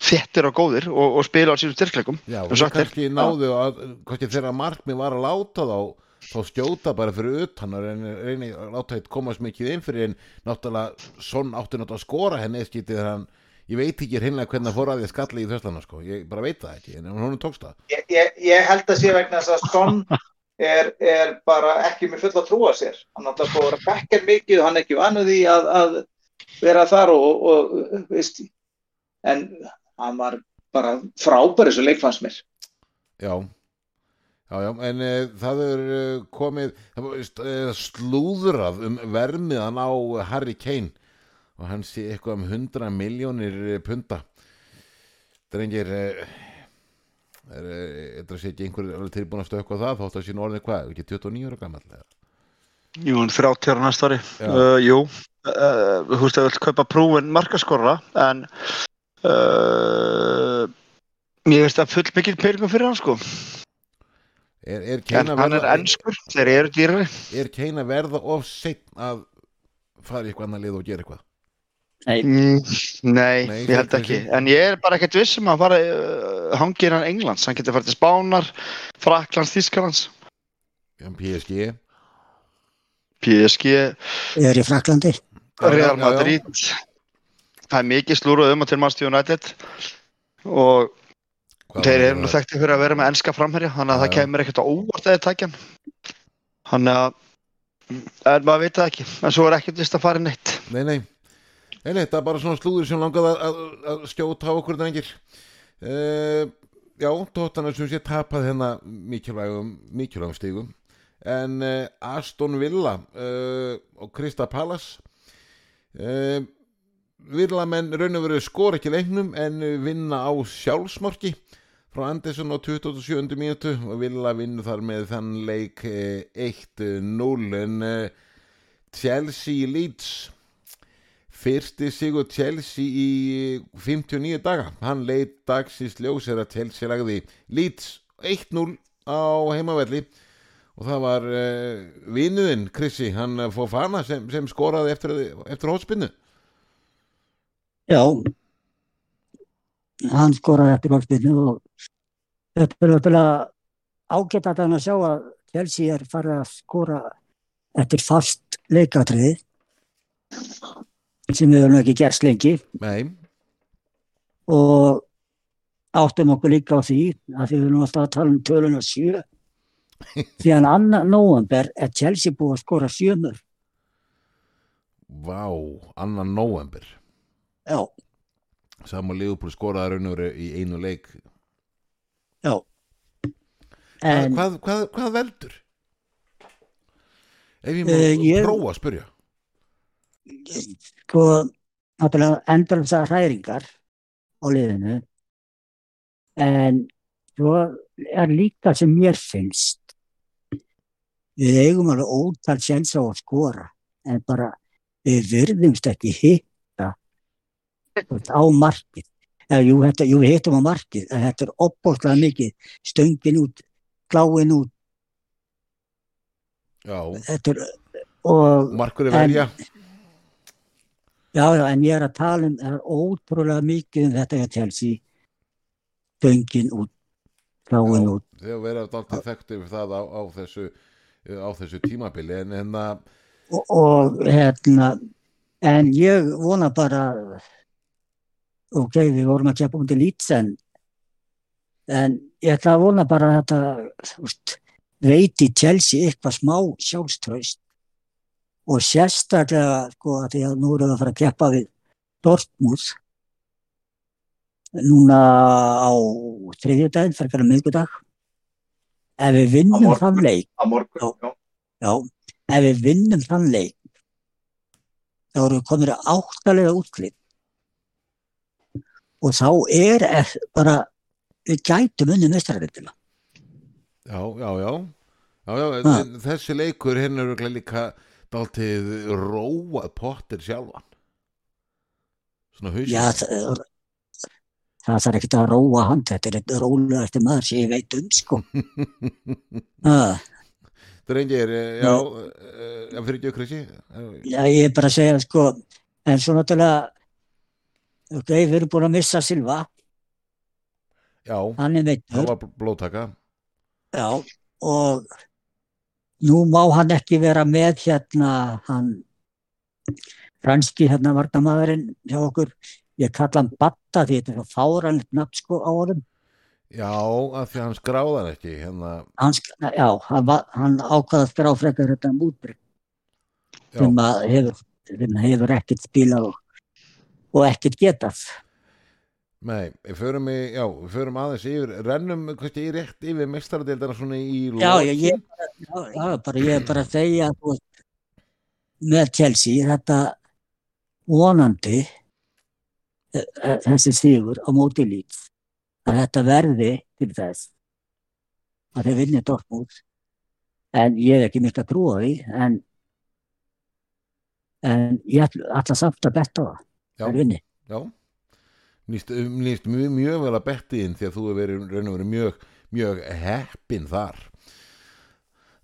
þettir og góðir og, og spila á sínum styrkleikum. Já, Og kannski náðu að, kannski þegar markmið var að láta þá þá skjóta bara fyrir utan og reyni, reyni að láta þetta komast mikið inn fyrir en náttúrulega sonn átti náttúrulega að skora henni skítið þegar hann ég veit ekki hreinlega hvernig það fór að því að skalla í þörstana sko, ég bara veit það ekki en hún tókst það. Ég, ég, ég held að sé vegna þess að Son er, er bara ekki með fulla trú að sér. Hann náttúrulega búið að vera bekkar mikið og hann er ekki vanuð í að, að vera þar og, og veist en hann var bara frábær þessu leik fannst mér Já, já, já, en e, það er e, komið það var, veist, e, slúðrað um vermiðan á Harry Kane og hann sé eitthvað um 100 miljónir punta drengir þetta sé ekki einhver tilbúin að stökkva það þótt að sé nú orðið hvað, ekki 29 ára gammal eða? Jú, hann 30 ára næsta ári Já. uh, Jú, uh, þú veist að vil kaupa prúin markaskorra en uh, ég veist að full mikil peilingum fyrir hann sko. Er, er en hann er ennskur, þeir eru dýrari. Er að verða of seinn að fara í eitthvað annar lið og gera eitthvað? Nei, mm, Nei, Nei, ég held ekki. en ég er bara ekkert viss um að fara uh, hangir hann Englands, hann getur farið til Spánar Fraklands, Þískalands um PSG PSG, er í Fraklandi. Já, já, Real já, já. Það er mikið slúruð um að til Manchester United. Og Hvað Þeir eru nú það? þekktið fyrir að vera með ennska framherja þannig að það kemur ekkert á óvart að þið takja hann. Þannig að en maður veit það ekki, en svo er ekkert vist að fara neitt. Nei, nei, nei, nei, það er bara svona slúður sem langaði að, að, að skjóta á okkur drengir. Uh, Já, tóttan sem sé tapað hérna mikilvægum, mikilvægum stigum. En uh, Aston Villa uh, og Krista Pallas uh, Villamenn raun og veru skor ekki leiknum en vinna á sjálfsmarki. Frá Andersson á 27. mínútu og Villa vinnu þar með þann leik eh, 1-0 en eh, Chelsea Leeds. Fyrsti sigur Chelsea í 59 daga. Hann leit dagsins ljós er að Chelsea lagði Leeds 1-0 á heimavelli. Og það var vinuðinn Krissi, hann uh, Fofana sem, sem skoraði eftir, eftir hótspinnu Já, hann skoraði eftir golfbyrnu og þetta er náttúrulega ágætt að hann að sjá að Chelsea er farið að skora eftir fast leikatriði sem við höfum ekki gerst lengi. Nei, og áttum okkur líka á því að því við erum alltaf að tala um töluna sjö. (laughs) Því að annan nóvember er Chelsea búið að skora sjömur vá, annan november já, Saman Leopold skoraði raun og veru í einu leik. Já. En, hvað, hvað, hvað veldur? Ef ég má ég- prófa að spyrja. Sko endur þessar hræringar á liðinu. En svo er líka sem mér finnst við eigum alveg ótal séns á að skora en bara við virðumst ekki hitta á markið. Eða jú, þetta, jú við hittum á markið en þetta er opbóðslega mikið. Stöngin út, kláin út. Já, þetta er og markur er En- verja Já, já, en ég er að tala um, það er ótrúlega mikið um þetta hjá Chelsea, göngin út, kláin Já. út. Þegar verið alltaf þekkt yfir það á, á þessu á þessu tímabili en, en að Og, og hérna, en ég vona bara, ok, við vorum að keppa um til Leeds en, en ég ætla að vona bara að þetta, veist, veiti Chelsea eitthvað smá sjálfströst og sérstaklega, sko, að því að nú við að fara að keppa við Dortmund núna á þriðjudaginn, fyrir að miðgudag. Ef við vinnum morgun. þann leik, morgun, Já. já. já, ef við vinnum þann leik, þá erum við komin að áttalega útklip. Og þá er bara, við gætum unni mestarættina. já, já, já, já, já Ha. þessi leikur hérna eru líka dálítið róað Potter sjálfan svona hausinn Já, það, það þarf ekki að róa hann, þetta er einn rólegasti maður sem ég veit um, sko. (laughs) Drengir, eh, já, eh, já fyrir ekki okkur Já, ég er bara að segja, sko, en svo náttúrulega, ok, við erum búin að missa Silva, Já, hann er meittur, var blóðtaka. Já, og nú má hann ekki vera með hérna, hann, franski hérna varnamaðurinn hjá okkur, ég kalla hann Batta því þetta er svo fáranlegt nafn, sko, á honum. Já, af því hann skráðan ekki hérna, Hann, já, hann, hann ákvaða að skrá frekar þetta mútbrygg. sem að hefur, hefur ekkert spilað og, og ekkert getað. nei, við förum í, já, við förum aðeins yfir, rennum kannski í rétt yfir mestaradeildana svona í Já, lokin. já, ég, já, já, bara, ég er bara að segja veist, með Chelsea þetta vonandi eh, eh, þessi sigur á móti Leeds að þetta verði til þess að þeir vinni Dortmund en ég hef ekki mikla trú á því en en ég ætla, samt að betta það Vinni. Já, nýst, nýst mjög, mjög vel að betti inn því að þú hefur verið, raun og verið mjög, mjög heppin þar.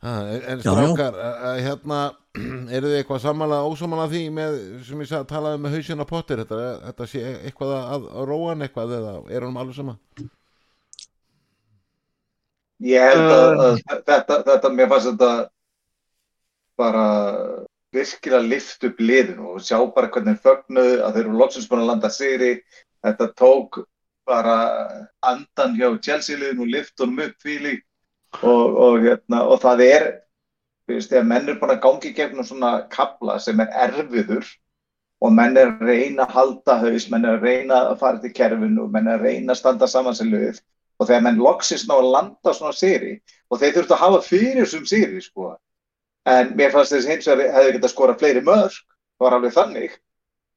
En strákar, hérna, (clears throat) eru þið eitthvað sammála, ósamála því með, sem ég sagði, talaði með hausinn á pottir, þetta, þetta sé eitthvað að, að róa hann eitthvað eða er hann alveg sama? Ég held að, að þetta, þetta, mér fannst þetta bara virkilega lift upp liðinu og sjá bara hvernig fögnuðu að þeir eru loksins búin að landa sigri. Þetta tók bara andan hjá Chelsea liðinu og lift honum upp fíli og, og, hérna, og það er, veist, þegar menn er búin að gangi gegnum svona kabla sem er erfiður og menn er að reyna að halda haus, menn er að reyna að fara til kerfinu, menn er að reyna að standa saman sem liðið og þegar menn loksins ná að landa svona sigri og þeir þurftu að hafa fyrir þessum sigri sko. En mér fannst þess hins vegar hefði getað skora fleiri mörg það var alveg þannig.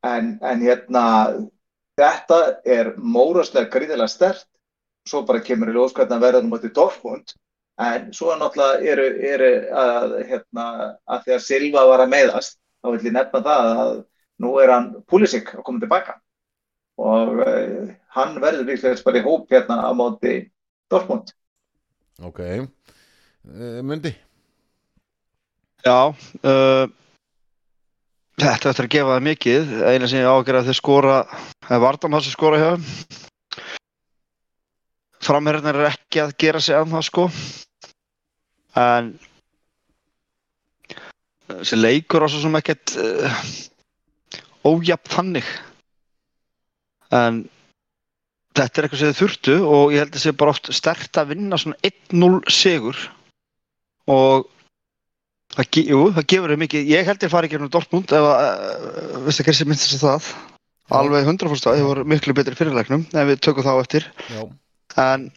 En, en hérna þetta er móraslega gríðilega stert svo bara kemur í ljós hvernig að verða um þetta í Dortmund. En svo náttúrulega eru, eru að, hérna, að því að Silva var að meiðast þá vil ég nefna það að nú er hann Pulisic að koma tilbaka. Og uh, hann verður líklega bara í hóp hérna á móti Dortmund. Ok, uh, Mundi? Já, uh, Þetta eftir að gefa það mikið, eina sem ég ágjör að þau skora, eða Vardam það sem skora hjá þeim. Framherjarnir er ekki að gera sig annað sko. En þessi leikur á svo sem ekkert uh, ójafn þannig. En þetta er eitthvað sem þau þurftu og ég held að það sé bara oft stert að vinna svona 1-0 sigur og Það, ge- jú, það gefur þau mikið. Ég held ég fari ekki um Dortmund ef að, ekki sem minnst þessi það. Alveg 100% það, þau voru miklu betri fyrirleiknum ef við tökum þá eftir. Já, En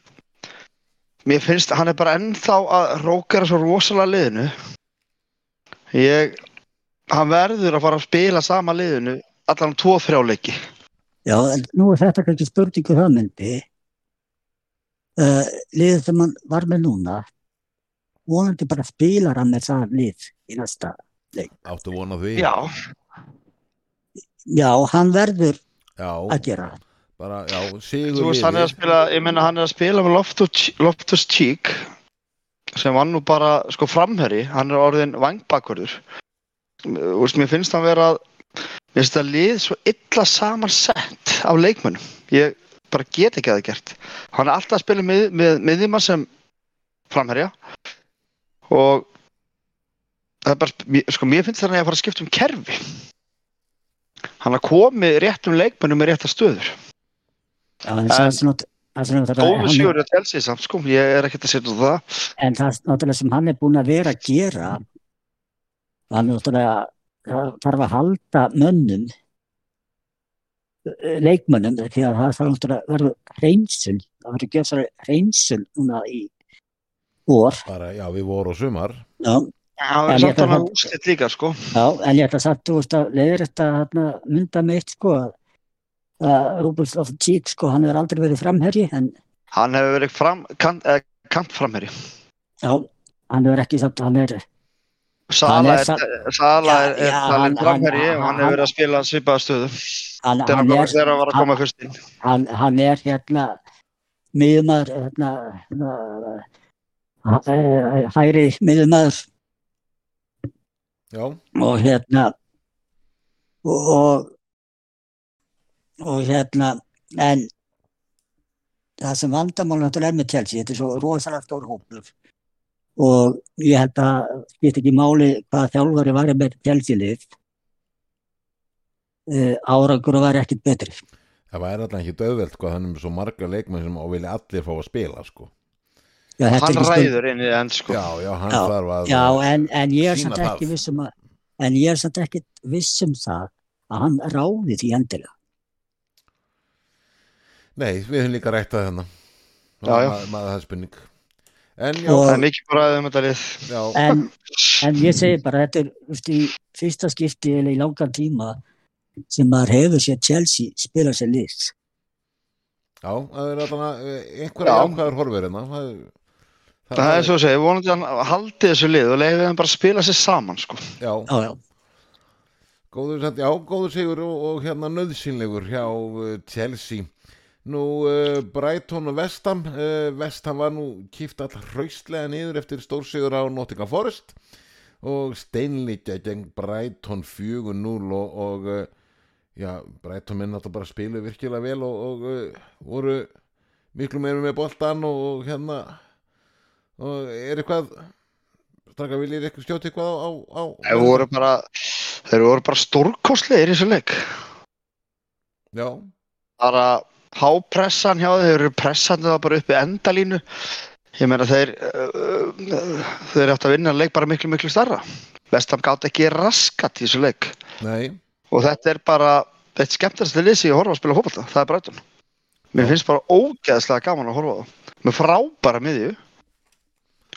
mér finnst hann er bara ennþá að rókera svo rosalega liðinu. Ég, hann verður að fara að spila sama liðinu allan um 2-3 leiki. Já, en nú er þetta kannski spurningu það myndi. Uh, liðið sem hann var með núna, vonandi bara spilar hann með það lið í næsta. áttu vona því? Já, Já, hann verður Já, að gera bara, já, þú veist hann er að spila, ég menna hann er að spila með Loftus, Loftus Cheek sem var nú bara sko framherri, hann er orðin veist, mér finnst hann vera mér finnst það lið svo illa saman sett af leikmönnum. Ég bara get ekki að það gert. Hann er alltaf að spila með, með, með því sem framherja og það er bara, sko, mér finnst það að fara að skipta um kerfi. Hann har komið réttum leikmönnum með réttar stöður. Það það sem er- sigur að telsi samt, sko, ég er ekkert að setja það. En það náttúrulega sem hann er búinn að vera að gera, hann er náttúrulega þarf að halda mönnum, leikmönnum, því að það þarf náttúrulega að verða hreinsun, það verður að gera hreinsun núna í. Bara, já, við vorum á sumar Já, Já, En samt ég ætla hann að- að úslit líka, sko. já, en ég ætla að þú veist að leiðir þetta hérna, mynda mitt, sko, að- að Rúbens of Cheek, sko, hann hefur aldrei verið framherji, en Hann hefur verið fram, kant, eh, kantframherri. já, hann hefur ekki satt, hann er, Sala er er, sa- Sala er, er hann- framherji hann- og hann hann- hefur verið að spila svipaða stöðu. hann, Þegar hann er, var að koma fyrst inn. hann, hann er hérna miðumæður hérna, hérna hæri miðumæður Já, og hérna og, og hérna en það sem vandamál náttúrulega er með Chelsea, þetta er svo rosalega stór hópur. Og ég held að skipt ekki máli hvað þjálfari var með Chelsea lið. Uh, árangur var ekkit betri. Það væri alltaf ekki döðveld sko, þannig með svo marga leikmenn sem á vilja allir fá að spila sko. Já, Hann ekki spurning- ræður inn í enn, sko. Já, já, hann Já, þarf að Já, en, en ég er samt ekki það. viss um að en ég er samt ekki viss um það að hann ráði því endilega. Nei, við höfum líka rætt að hennar Já, já. Maður, maður það er spurning En já, Og- Það er mikið bara um þetta lið. já, En, en ég segi bara, þetta er í fyrsta skipti eða í langan tíma sem maður hefur sér Chelsea spila sér lið. já, það er alltaf einhverja Já. jákvæður horfur hérna það, er- Það er svo að segja, vonandi hann haldi þessu lið og leiði þeim bara að spila sér saman, sko. Já, Já, já. góður, já, góður sigur og, og hérna nöðsynlegur hjá uh, Chelsea Nú, uh, Brighton og Vestham uh, Vestham var nú kýft alltaf hraustlega niður eftir stórsigur á Nottingham Forest og steinlítja gegn Brighton 4-0 og, og uh, já, Brighton minn alltaf bara spilu virkilega vel og, og uh, voru miklu meira með boltan og, og hérna og er eitthvað straka viljið eitthvað skjóti eitthvað á, á, á Þeir voru bara, þeir voru bara stórkostlegir í þessu leik. Já, bara hápressan hjá þeir, eru pressandi það bara upp í endalínu. Ég meina þeir uh, þeir átt að vinna leik bara miklu miklu starra Vestam gátt ekki raskat í þessu leik. Nei. Og þetta er bara eitt skemmtilegst lið sem ég horfa að spila hópalta, það er Brighton. Mér finnst bara ógeðslega gaman að horfa það með frábæra miðju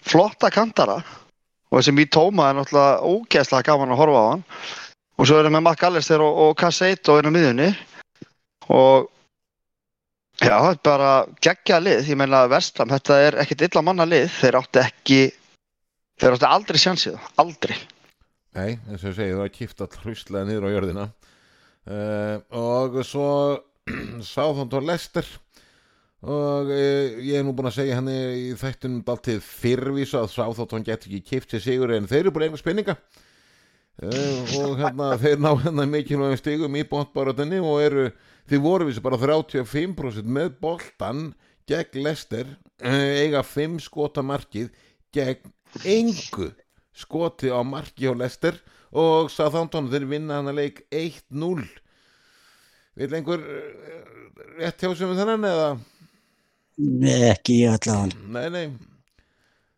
flotta kantara. Og þessi mý tóma er náttúrulega ógeðslega gaman að horfa á hann. Og svo er það með Mac Allister og, og Casseto inn á miðjunni. Og já, það er bara geggja lið, ég meina Vestam þetta er ekkit illa manna lið. Þeir áttu ekki þeir áttu aldrei sjansið, aldrei. Nei, eins og ég segi, það kýft all hrustlega niður á jörðina. Uh, og svo Sáþónd og Lester og uh, ég er nú búin að segja hann í þættunum daltið fyrrvísu að Sáþónd geti ekki kýft sér sigur en þeir eru búin einhver spenninga uh, og hérna þeir ná hérna mikilvægum stigum í bóttbáratunni og eru því voru við bara 35% með boltan gegn Lester uh, eiga 5 skota markið gegn engu skoti á marki á Lester og Southampton þeir vinna hann að leik 1-0 vil einhver uh, rétt hjá sem við þennan eða ekki ég allavega. nei nei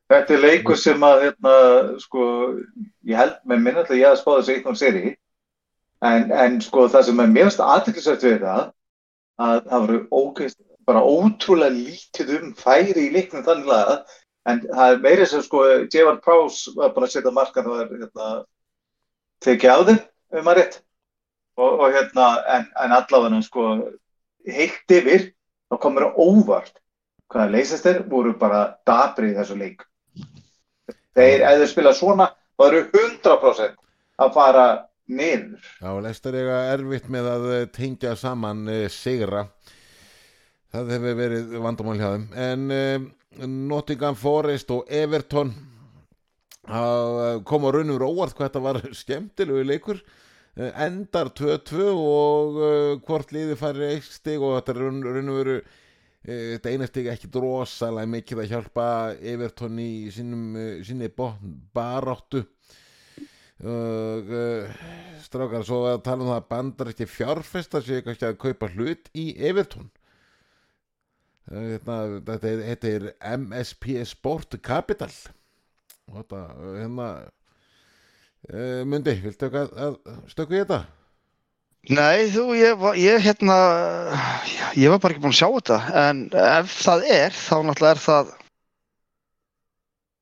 Þetta er leikur sem að, hérna, sko, ég held með minn alltaf ég að spá þessu eitt og seri, en, en sko það sem er mjögst aðteklisvægt við það, að það voru ógeist, bara ótrúlega lítið um færi í leiknum þannig að, en það er meira sem sko, J.V. Prowse var bara að setja markan og hérna, tekið á þeim, um að rétt, og, og hérna, en, en allavega, sko, heilt yfir, þá komur það óvart hvaða leysast þeir voru bara dabrið í þessu leik. Þeir, ef þeir spila svona, þá eru 100% að fara niður. Já, Lester eiga erfitt með að eh, tengja saman uh, sigra það hefur verið vandamál hjá þeim en uh, Nottingham Forest og Everton uh, kom á raunum róart hvað þetta var skemmtilegu leikur endar 2-2 og uh, hvort liði færi eitt stig og þetta raun, raunum veru þetta einastig ekki drosalega mikið að hjálpa Everton í uh, sinni botn baráttu. Og uh, strákar svo að tala um það að bandar ekki fjárfesta séu kannski að kaupa hlut í Everton. Uh, þetta, þetta, er, þetta er MSP Sport Capital. Og þetta hérna uh, Mundi, viltu að stökku í þetta? Nei, þú, ég, ég hérna, ég var bara ekki búinn að sjá þetta, en ef það er, þá náttúrulega er það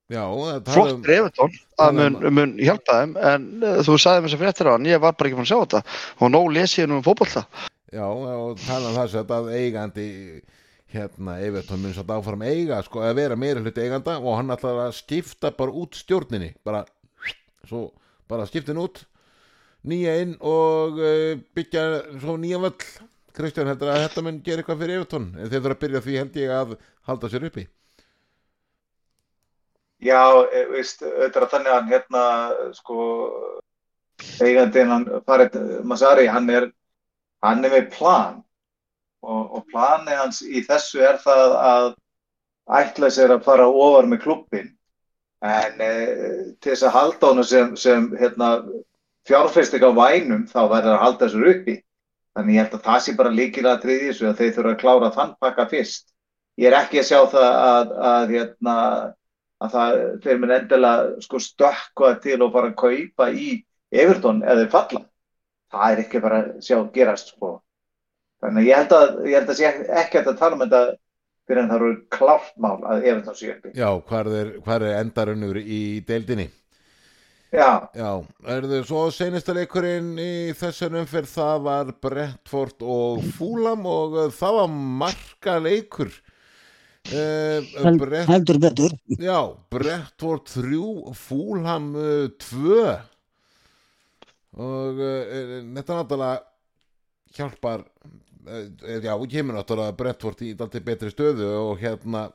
Já, flott um fyrir Evertón að tala mun, um- mun hjálpa þeim, en uh, þú sagði mér sem fréttir á hann, ég var bara ekki búinn að sjá þetta og nóg les ég nú um fótbolta. Já, og tala um sem að eigandi hérna Everton mun satt áfram eiga sko að vera meira hluti eiganda og hann ætlar að skipta bara út stjórninni bara, svo bara skiptin út nýja inn og uh, byggja svo nýja völl. Kristján heldur að þetta mun gera eitthvað fyrir Everton? En þeir þurfa að byrja því held ég að halda sér uppi. Já, e, veist, auðvitað er þannig að hann hérna, sko, eigandinn, hann, Farid Masari, hann er, hann er með plan. Og, og planið hans í þessu er það að ætla sér að fara ofar með klubbin en e, til þess að halda honum sem, sem hérna, fjárfesting á vænum þá verður að halda þessu uppi þannig ég held að það sé bara líkilega triði þessu að þeir þurfa að klára þann pakka fyrst ég er ekki að sjá það að, að hérna að það, þeir minn endilega sko stökkva til og bara kaupa í Everton eða falla. Það er ekki bara að sjá gerast sko. Þannig að ég held að, ég held að sé ekki að tala um þetta fyrir en það eru klárt mál að Everton sé uppi. Já, hvar er, er endarunnur í deildinni Já, Já, erðu svo senasta leikurinn í þessar umferð það var Brentford og Fúlam og uh, það var marka leikur uh, Held, Brent, heldur betur. Já, Brentford 3 Fúlam 2 og uh, þetta náttúrulega hjálpar uh, já, kemur náttúrulega Brentford í dalti betri stöðu og hérna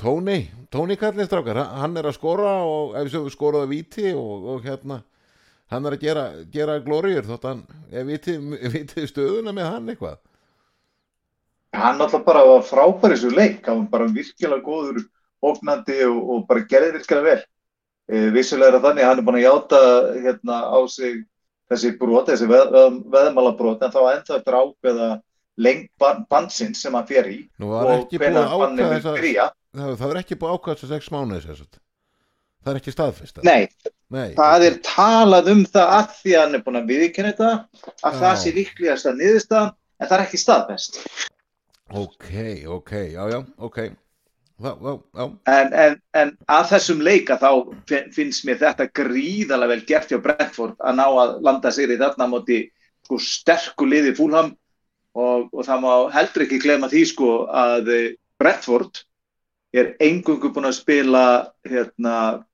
Tony, Tony kallið strákar, hann- hann er að skora og ef við skoraði víti og, og hérna hann er að gera, gera glóriur þótt hann, ef víti stöðuna með hann eitthvað hann alltaf bara var frábær í þessu leik, hann var bara virkilega góður ógnandi og, og bara gerði virkilega vel. E, vissulega er það þannig hann er búin að játa hérna á sig þessi brot, þessi veð, veð, veðmálabrot, en þá ennþá eftir ákveða lengt ban, bansins sem hann fer í og ekki búið hvenær að bannið það, það er ekki búið að ákvæða þessa sex mánuði sem sagt. það er ekki staðfest Nei, Nei, það er talað um það að því að hann er búin að viðkynna þetta, að Já. það sé líklegast að niðurstaðan, en það er ekki staðfest. ok, ok, já, já, ok já, já, já, En, en, en að þessum leika þá fin- finnst mér þetta gríðarlega vel gert hjá Brentford að ná að landa sér í þarna á móti sko, sterku liði fúlham og, og það má heldur ekki glemma því sko að eh, Brentford er engungu búin að spila hérna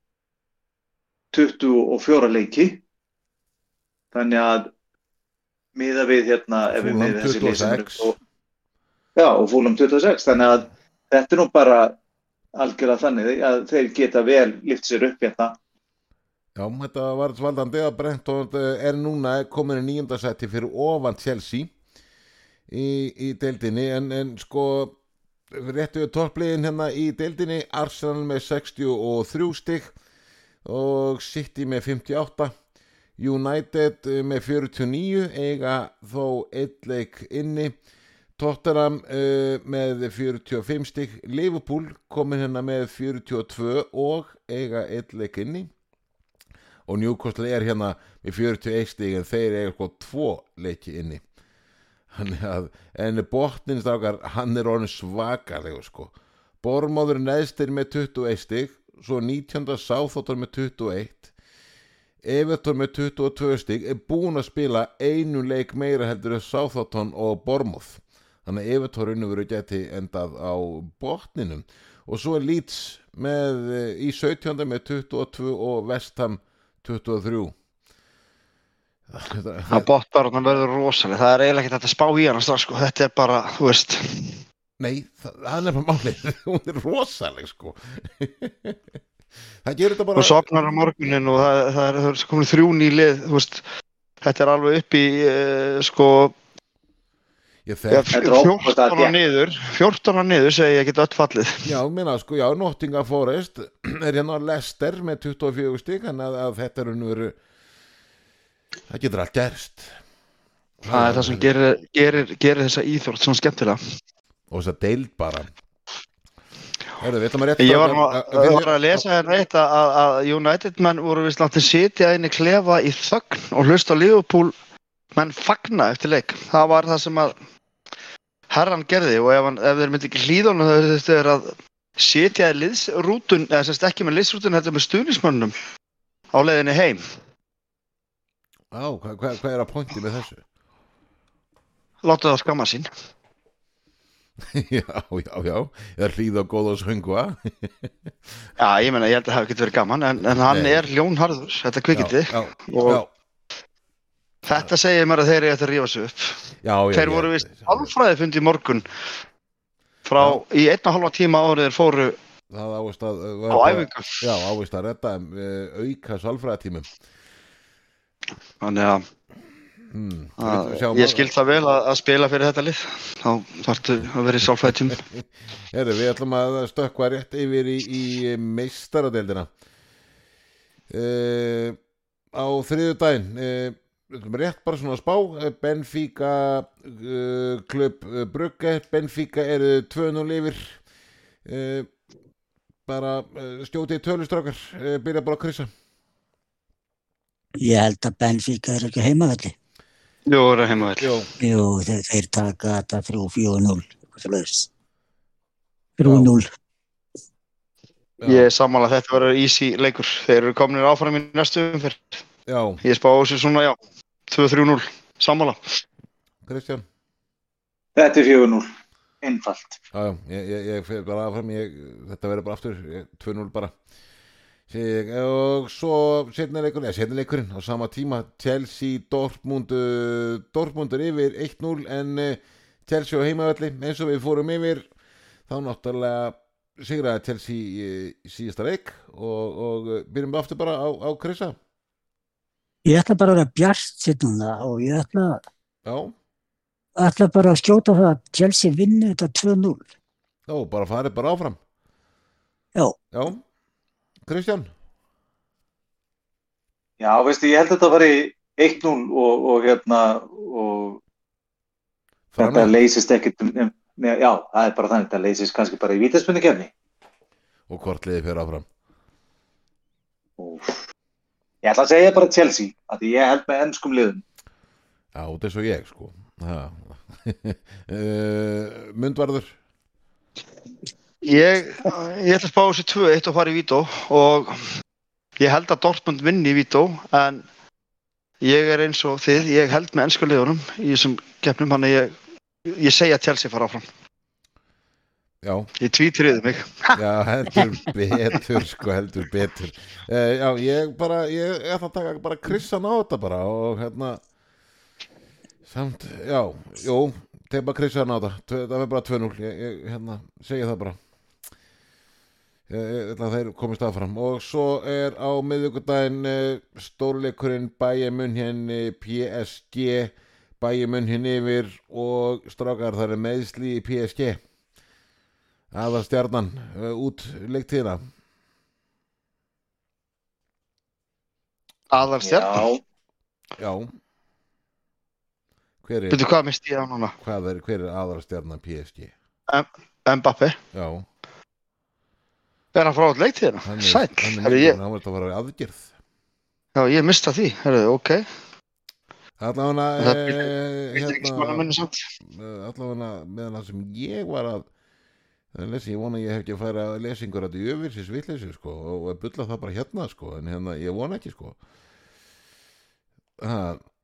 24 leiki. Þannig að miða við hérna eru 26. og, já og fúlum 26 þannig að þetta er nú bara algjörlega þannig að þeir geta vel lift sér upp hérna. Já, þetta var svaldandi að Brentford eh, er núna komin í nýjöndasetti fyrir ofan Chelsea í, í deildinni. En, en sko réttu toppliðin hérna í deildinni Arsenal með 63 stygg og City með 58 United eh, með 49 eiga þó eitt leik inni. Tottenham uh, með 45 stygg Liverpool komin hérna með 42 og eiga eitt leik inni. Og Newcastle er hérna með 41 stig en þeir eiga sko tvo leiki inni að, en botnins dagar hann er orðin svakalegu sko Bormóður neðstir með 21 stig svo 19. Sáþóttar með 21 Everton með 22 stig er búin að spila einu leik meira heldur Sáþóttan og Bormóð þannig að Everton unnur geti endað á botninum og svo er Leeds með, í 17. með 22 og Vestham 23 Það botbarðan verður rosalega, það er eiginlega ekki þetta að spá í hana strax sko, þetta er bara, þú veist. Nei, það, það er bara málið. (laughs) Hún er rosaleg sko. (laughs) Það gerir þetta bara og sopnar á morgunin og það, það er, er komin þrjún í lið, þú veist. Þetta er alveg upp í uh, sko Ég er óbúslega 14 á þétt. niður 14 á niður segi ég get öll fallið. Já, minna sko, já, Nottingham Forest (clears throat) er hérna Lester með 24 stík en að, að þetta er unnur það getur allt gerst það er það sem gerir, gerir, gerir þessa íþrótt svona skemmtilega og þess að deild bara Hörðu, við ætlum að rétt Ég var, nú, ég var að lesa hérna eitt að, að- að United menn voru vist látið sitja inn í klefa í þögn og hlusta Liverpool menn fagna eftir leik. Það var það sem að herran gerði og ef, hann, ef þeir myndi ekki hlýðan og þau er að sitja í liðsrútun, eða semst ekki með liðsrútun, þetta með stuðnismönnum á leiðinni heim. Á, hvað, hvað, hvað er að pointi með þessu? Láttu það skamma sín. (laughs) já, já, já það er hlýð og góð og söngva (laughs) Já, ég meina, ég held að það hefði getið verið gaman, en, en hann Nei. er ljónharður, þetta kvikindi. já, já, Og- já, Þetta segir mér að þeir eru að rífa sig upp. já, já Þeir já, voru vist já. alfræði fundi í morgun frá í einna halva tíma árið þeir fóru það ávist að á æfingu. já, ávist að redda uh, auka sálfræðatímum Þannig að, hmm. að Sjáum ég skil það vel að, að spila fyrir þetta lið. Þá þarftu að vera í sálfræði tíma. (laughs) Heru, við ætlum að stökkva rétt yfir í, í meistaradeildina uh, á þriðu daginn uh, við ætlum rétt bara svona að spá eh, Benfica uh, klubb uh, Brugge Benfica eru 2-0 yfir uh, bara uh, stjótið tölustrákar uh, byrja bara að kryssa Ég held að Benfica er ekki heimavelli. Jú, það er heima vel. Jó, Jú, þeir, þeir taka þetta 3-4-0. eitthvað svoleiðis. 3-0. Ég er sammála að þetta verður easy leikur. Þeir eru komin áfram í næstu umferð. já, Ég spá á sér svona, já, 2-3-0. Sammála. Kristján Þetta er 4-0. Einfalt. Já, já, ég, ég, ég fer bara aðfram ég, þetta verður bara aftur, ég- 2-0 bara Ég, og svo setna leikurinn, eða setna leikurinn á sama tíma Chelsea, Dortmund uh, Dortmund er yfir 1-0 en uh, Chelsea á heimavelli. Eins og við fórum yfir þá náttúrulega sigraði Chelsea í, í síðasta leik og, og byrjum við aftur bara á, á Krissa. Ég ætla bara að vera bjart sitt núna og ég ætla, Já, ætla bara að skjóta það að Chelsea vinni þetta 2-0. já, bara farið bara áfram. Já. Já, Kristján? Já, veistu, ég held að þetta var í 1-0 og, og hérna og þetta Framlega. leysist ekkit um, um, já, það er bara þannig, þetta leysist kannski bara í vítaspunni kefni og hvort liðið fyrir áfram? Ég ætla að segja bara Chelsea, því ég held með ennskum liðum. Já, þetta er svo ég sko. Uh, (laughs) Mundvarður Ég, ég ætla að spá sér 2-1 og fara í Vító og ég held að Dortmund vinni í Vító en ég er eins og þið, ég held með ennsku liðunum í þessum keppnum, hann ég, ég segja að Chelsea fara áfram. Já, Ég tvítriði mig. já, heldur betur sko, heldur betur. Uh, Já, ég bara, ég ætla að taka bara krissan á þetta bara og hérna samt, já, jú teipa krissan á þetta, það er bara 2-0 ég, ég hérna, segja það bara Ég ætla að þeir komist áfram. Og svo er á miðvíkudaginn stórleikurinn bæjamun henni PSG bæjamun henni yfir og strákar þar er meðsli í PSG aðal stjarnan út leiktíðina. Aðal stjarn. Já, já. Hver er, Veitu hvað misti ég á núna? hvað er, hver er aðal stjarnan PSG Mbappi. já, Er hann frá leiktíðina? hann er, Sæll. hann er, ég... að fara í aðgerð já, ég mista því. Herru, ok. allavega Það smána hérna, allavega meðan það sem ég var að lesa, ég vona ég hef ekki að færa lesingur að þetta yfir sér svitleysi sko og að bulla það bara hérna sko en hérna ég vona ekki sko ha,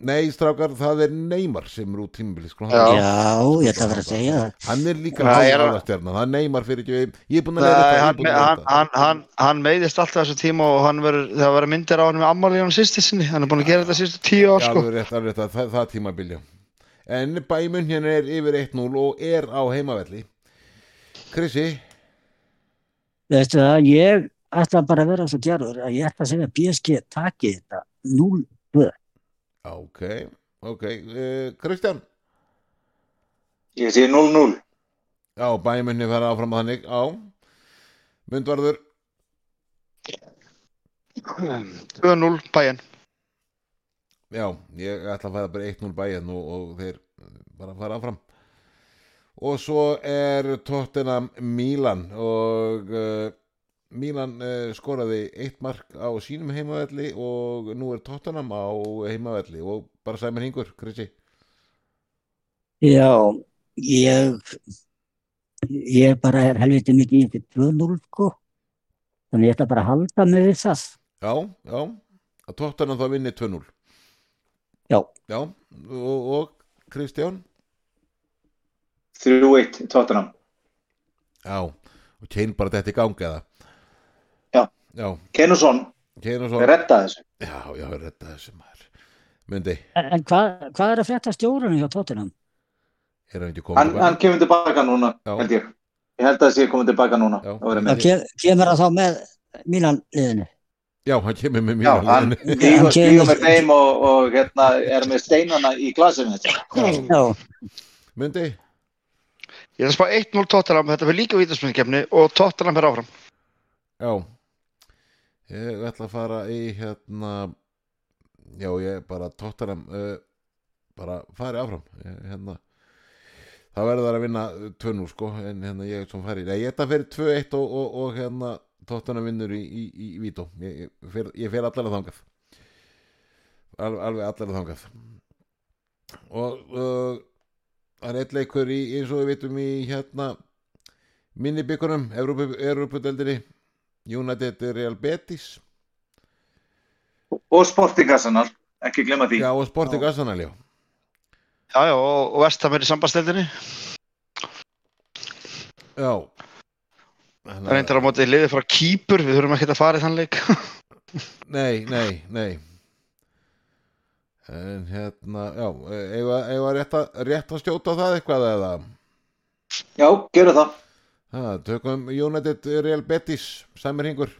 nei strákar það er Neymar sem er út tímabili sko Já. Já, ég ætla að vera að segja það. hann er líka Nei, er- áðastjarnar, það er Neymar fyrir ekki ég er búin að Nei, leira hann, hann, hann, hann, hann meiðist alltaf þessu tíma og hann verður, það verður myndir á hann með ammali á hann sýsti sinni. Hann er búin að gera þetta sístu tíu ár, sko. alveg rétt, rétt, það, það tímabilja en bæmun hérna er yfir 1-0 og er á heimavelli Krissi Veistu það, ég ætla bara að vera svo djarfur að ég ætla að segja að PSG taki þetta 0-2. ok, ok uh, Kristján ég sé 0-0. Já, bæmunni fara áfram að þannig á Mundvarður 2-0 bæinn. Já, ég ætla að fara bara 1-0 bæinn og, og þeir bara fara áfram og svo er Tottenham Milan og uh, Milan uh, skoraði eitt mark á sínum heimavelli og nú er Tottenham á heimavelli og bara sæmur hingur, Krissi Já, ég, ég bara er helviti mikið í þetta 2-0 sko. Þannig ég ætla bara að halda við það. Já, já, að Tottenham þá vinni 2-0 Já. Já, og, og Kristján 3-1 Tottenham. Já, og Kane bara þetta í gangi eða Kenusson, svo redda þessu. Já, já, redda þessu maður Mundi, En, en hvað, hvað er að frétta stjórunum hjá Tottenham? er hann ekki komið Hann, hann kemur tilbaka núna, Já. held ég. Ég held að það sé komið tilbaka núna. Já. Það verður Það með. ke- kemur það þá með Milan liðinu? Já, hann kemur með Já, mjög hann (laughs) Hann stígur kemur- með þeim og, og hérna er með steinana í glasinu þetta. Já, Mundi, Ég ætla að spá 1-0 Tottenham, þetta fyrir líka vítaspenningkefni og Tottenham er áfram. já Ég ætla að fara í hérna Já, ég bara tóttanam uh, bara fari áfram. Ég, hérna Það verður að vinna 2-0 sko en hérna ég sem fari, nei ég ætla að fyrir 2-1 og, og, og hérna tóttanam vinnur í, í, í, í vító. Ég, ég ég fer allar að þangað. Al, alveg allar að þangað. Og uh, það er eitt leikur í eins og við vitum í hérna minnibyggunum Európa-deldinni United Real Betis Og Sporting Arsenal, ekki glemma því. já og Sporting Arsenal já Já, já, og, og Vestam er í sambandsteldinni. já Það reyndir á móti liðið frá Kýpur, við þurfum ekki að fara í þann leik. (laughs) nei, nei, nei en hérna já, eiga, eiga rétt, rétt að stjóta það eitthvað eða Já, gerum það. Ha, tökum United Real Betis Sæmir Hingur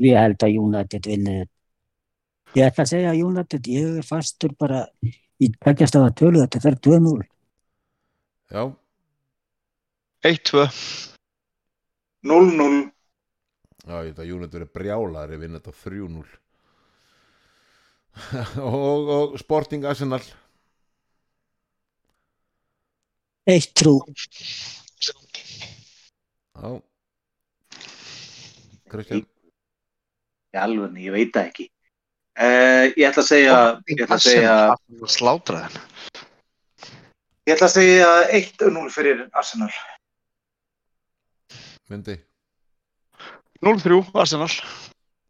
ég held að United vinni. Ég ætla að segja að United, ég er fastur bara í tveggjast af að tölu þetta fer 2-0. já, 1-2. 0-0. já, ég veit að United er brjálar ef vinna þetta 3-0 (laughs) og, og Sporting Arsenal Eitt trú. já Kristján Í alveg, ég veit það ekki. Uh, ég ætla að segja, ég ætla að segja, Slátraðin. ég ætla að segja 1-0 fyrir Arsenal. myndi 0-3, Arsenal.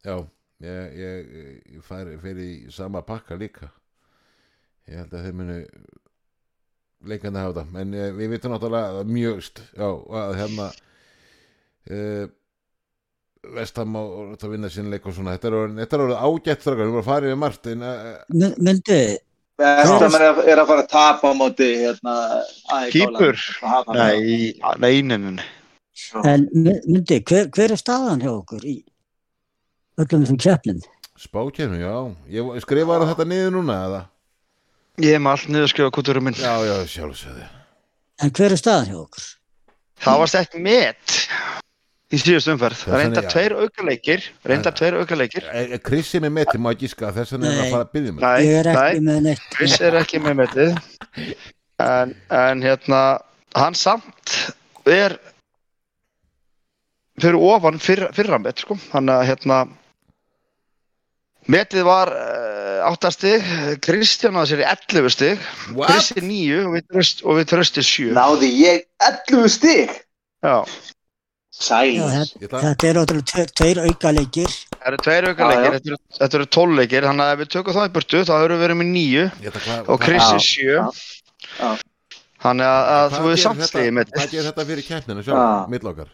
Já, ég, ég, ég færi fyrir í sama pakka líka ég held að þeir munu leikandi hafa þetta en eh, við vitum náttúrulega að mjög st já, að hérna uh, Vestam á að vinna sín leik og svona þetta er orðið- þetta er orðið ágætt strákar, við vorum að fara yfir margt en uh, Myndi, Vestam er, að- er að fara að tapa á móti hérna AEK Kýpur? Nei. Nei, nei, nei, nei, nei. En myndi, hver, hver er staðan hjá okkur í öllum þessum keppnum? Spákjörnum, já Ég skrifaði þetta niður núna eða? Ég hef með allt niður skrifa kúturum minn. Já, já, sjálfsögði En hver er staðan hjá okkur? Það var stætt met í síðust umferð. Það þannig, já. tveir aukaleikir, reyndar tveir aukaleikir. E, Krissi með meti má gíska þess vegna er Nei. að fara að byggja mig Nei, Ég er ekki nei, með neitt. Chris er ekki með metið. En, en hérna, hann samt er fyrir ofan fyrra, fyrra met, sko. Hann að hérna, metið var uh, 8 stig, Kristján að sér í 11 stig, er 9 og við, tröst, og við tröstir 7. Náði ég 11 stig Já, Sæl þetta, þetta er ótrúlega tveir, auka leikir. það eru tveir Já, aukaleikir, já. þetta eru, þetta eru 12 leikir, þannig að ef við tökum það í burtu, þá erum við verið með 9 Ég ætla að kla- og er 7. já. Þannig að, þú hefur gerir samt þetta- með Hvað gerir þetta fyrir Já. sjálf, millokkar?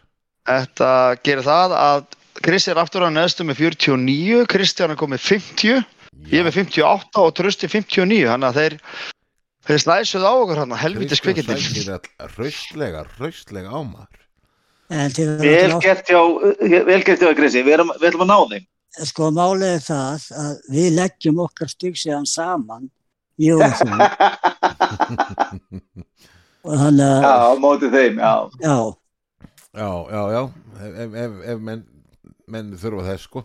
Þetta gerir það að Chris er aftur á neðstu með 49, Kristján er komið 50, ég er með 58 og Trösti 59, þannig að þeir, þeir snæsuð á okkur hann, helvitis kvikindin. Kristján sækir hraustlega, hraustlega á maður En til Vel gert hjá, vel gert hjá Krissi, við, erum, að ná þeim. Sko málið er það að við leggjum okkar stygg síðan saman, ég og þú. (laughs) Og þannig Já, að, á móti þeim, já. já, Já, já, já, ef, ef, ef menn, menn þurfa þess sko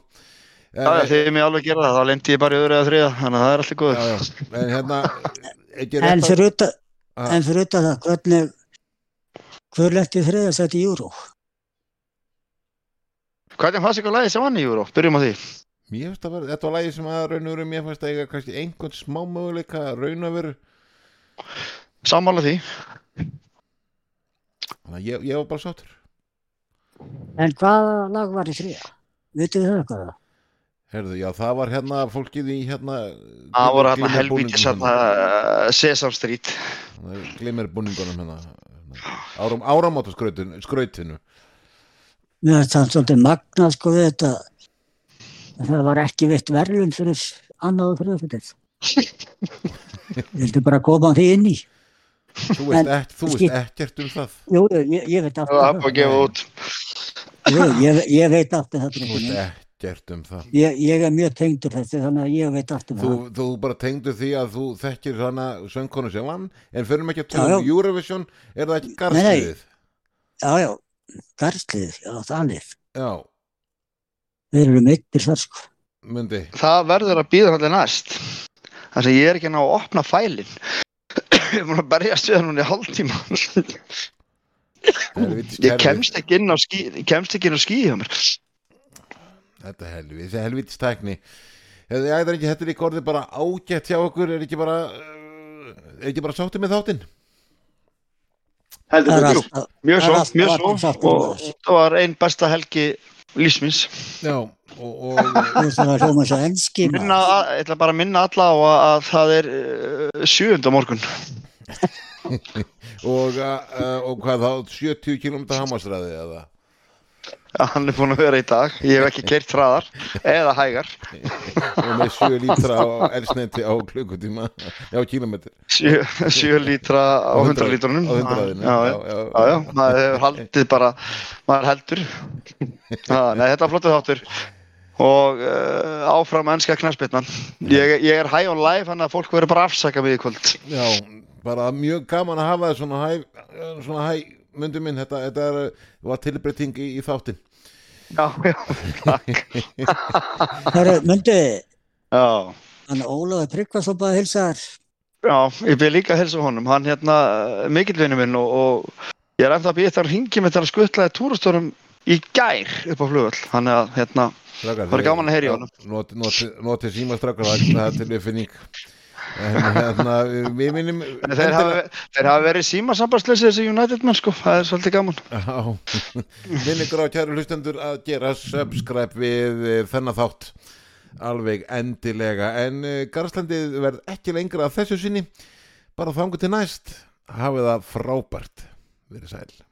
þið er mér alveg að gera það, þá lendi ég bara í öðru eða þriða, þannig að það er alltaf góð. já, já, en hérna en fyrir utan, en fyrir utan það, hvernig, hver letti þriðasætt í júró? Hvernig fannst ykkur lagið sem vann í Júró? Byrjum á því. Mér finnst að vera, þetta var lagi sem að raun og veru mér fannst að eiga kannski einhvern smá möguleika raun og veru Sammála því. Þannig að ég, ég var bara sáttur En hvaða lag var í þriða? Vitið þið það hvað það? Herðu, já, það var hérna fólkið í hérna Það voru hérna helvítis hérna uh, Sesam Street. Glimmer búningunum hérna Áram, áramóta skrautinu Mér finnst það svolítið magnað sko við þetta. að Það var ekki veitt verðlun fyrir annaðu þriðasættið. (laughs) Vildu bara koma því inn í? Þú veist, En- ekki, þú veist ekkert um það Jú, ég, ég veit Það aftur var að gefa út. Jú, ég, ég veit aftur. Þú minn. ekkert um það Ég, ég er mjög tengdur þessu þannig að ég veit aftur Þú, það. þú bara tengdu því að þú þekkir svona söngkonu sem vann en fyrir mig ekki að Já, tala um já. Eurovision er það ekki Nei, garðsliðið Já, já, það. Já, Við erum meittir þar sko. myndi Það verður að býða allir næst. Þannig að ég er ekki ná að opna fælinn. Ég er búin að berjast við hann núna í hálftíma. helvítis Ég kemst ekki inn á skí, ég kemst ekki inn á skí hjá mér. Þetta helvítis, þetta er helvítis tækni þetta er ekki orðið bara ágætt hjá okkur er ekki bara uh, er ekki bara sáttið með þáttinn Heldur betur. alltaf, Mjög svo, mjög svo. sáttur Og það var einn besta helgi lífsmins. Já, og. Minna, ég ætla bara að minna alla á að, að það er uh, sjöunda morgun. (laughs) (laughs) og, uh, og hvað þá 70 km hamasræði eða Já, hann er búin að vera í dag. Ég hef ekki kert hraðar eða hægar. (laughs) og með 7 lítra á elsneti á klukkutíma já, kilometr 7 lítra á 100 lítrunum. á 100 Já, já. Já, já, maður hefur haldið bara, maður heldur. Já, nei, þetta er flottu þáttur. Og uh, áfram ennska knæspilnan. Ég, ég er high on live, þannig að fólk verður bara afsaka mig í kvöld. Já, bara mjög gaman að hafa það svona hæ, svona hæ myndu minn, þetta, þetta er, var tilbreyting í, í þáttin Já, já, takk. (laughs) Er, myndi, Já, hann Ólafur Tryggvason bara hilsa þér. já, ég byrði líka að helsa honum. Hann hérna, mikill vinnu minn og, og ég er ennþá að býja þetta að ringi með þetta að skuttlaði túrastórum í gær upp á flugvöld. Þannig að, hérna, Það er gaman að heyra í honum. Noti, noti, noti síma strákar, það er- það En hérna, við minnum þeir hafa, þeir hafa verið símasambandsleysi þessi United menn, sko. Það er svolítið gaman. Minn ykkur á kæru hlustendur að gera subscribe við eh, þennan þátt alveg endilega. En uh, Garðslandið verð ekki lengra að þessu sinni. Bara þangu til næst. Hafið það frábært. Verið sæl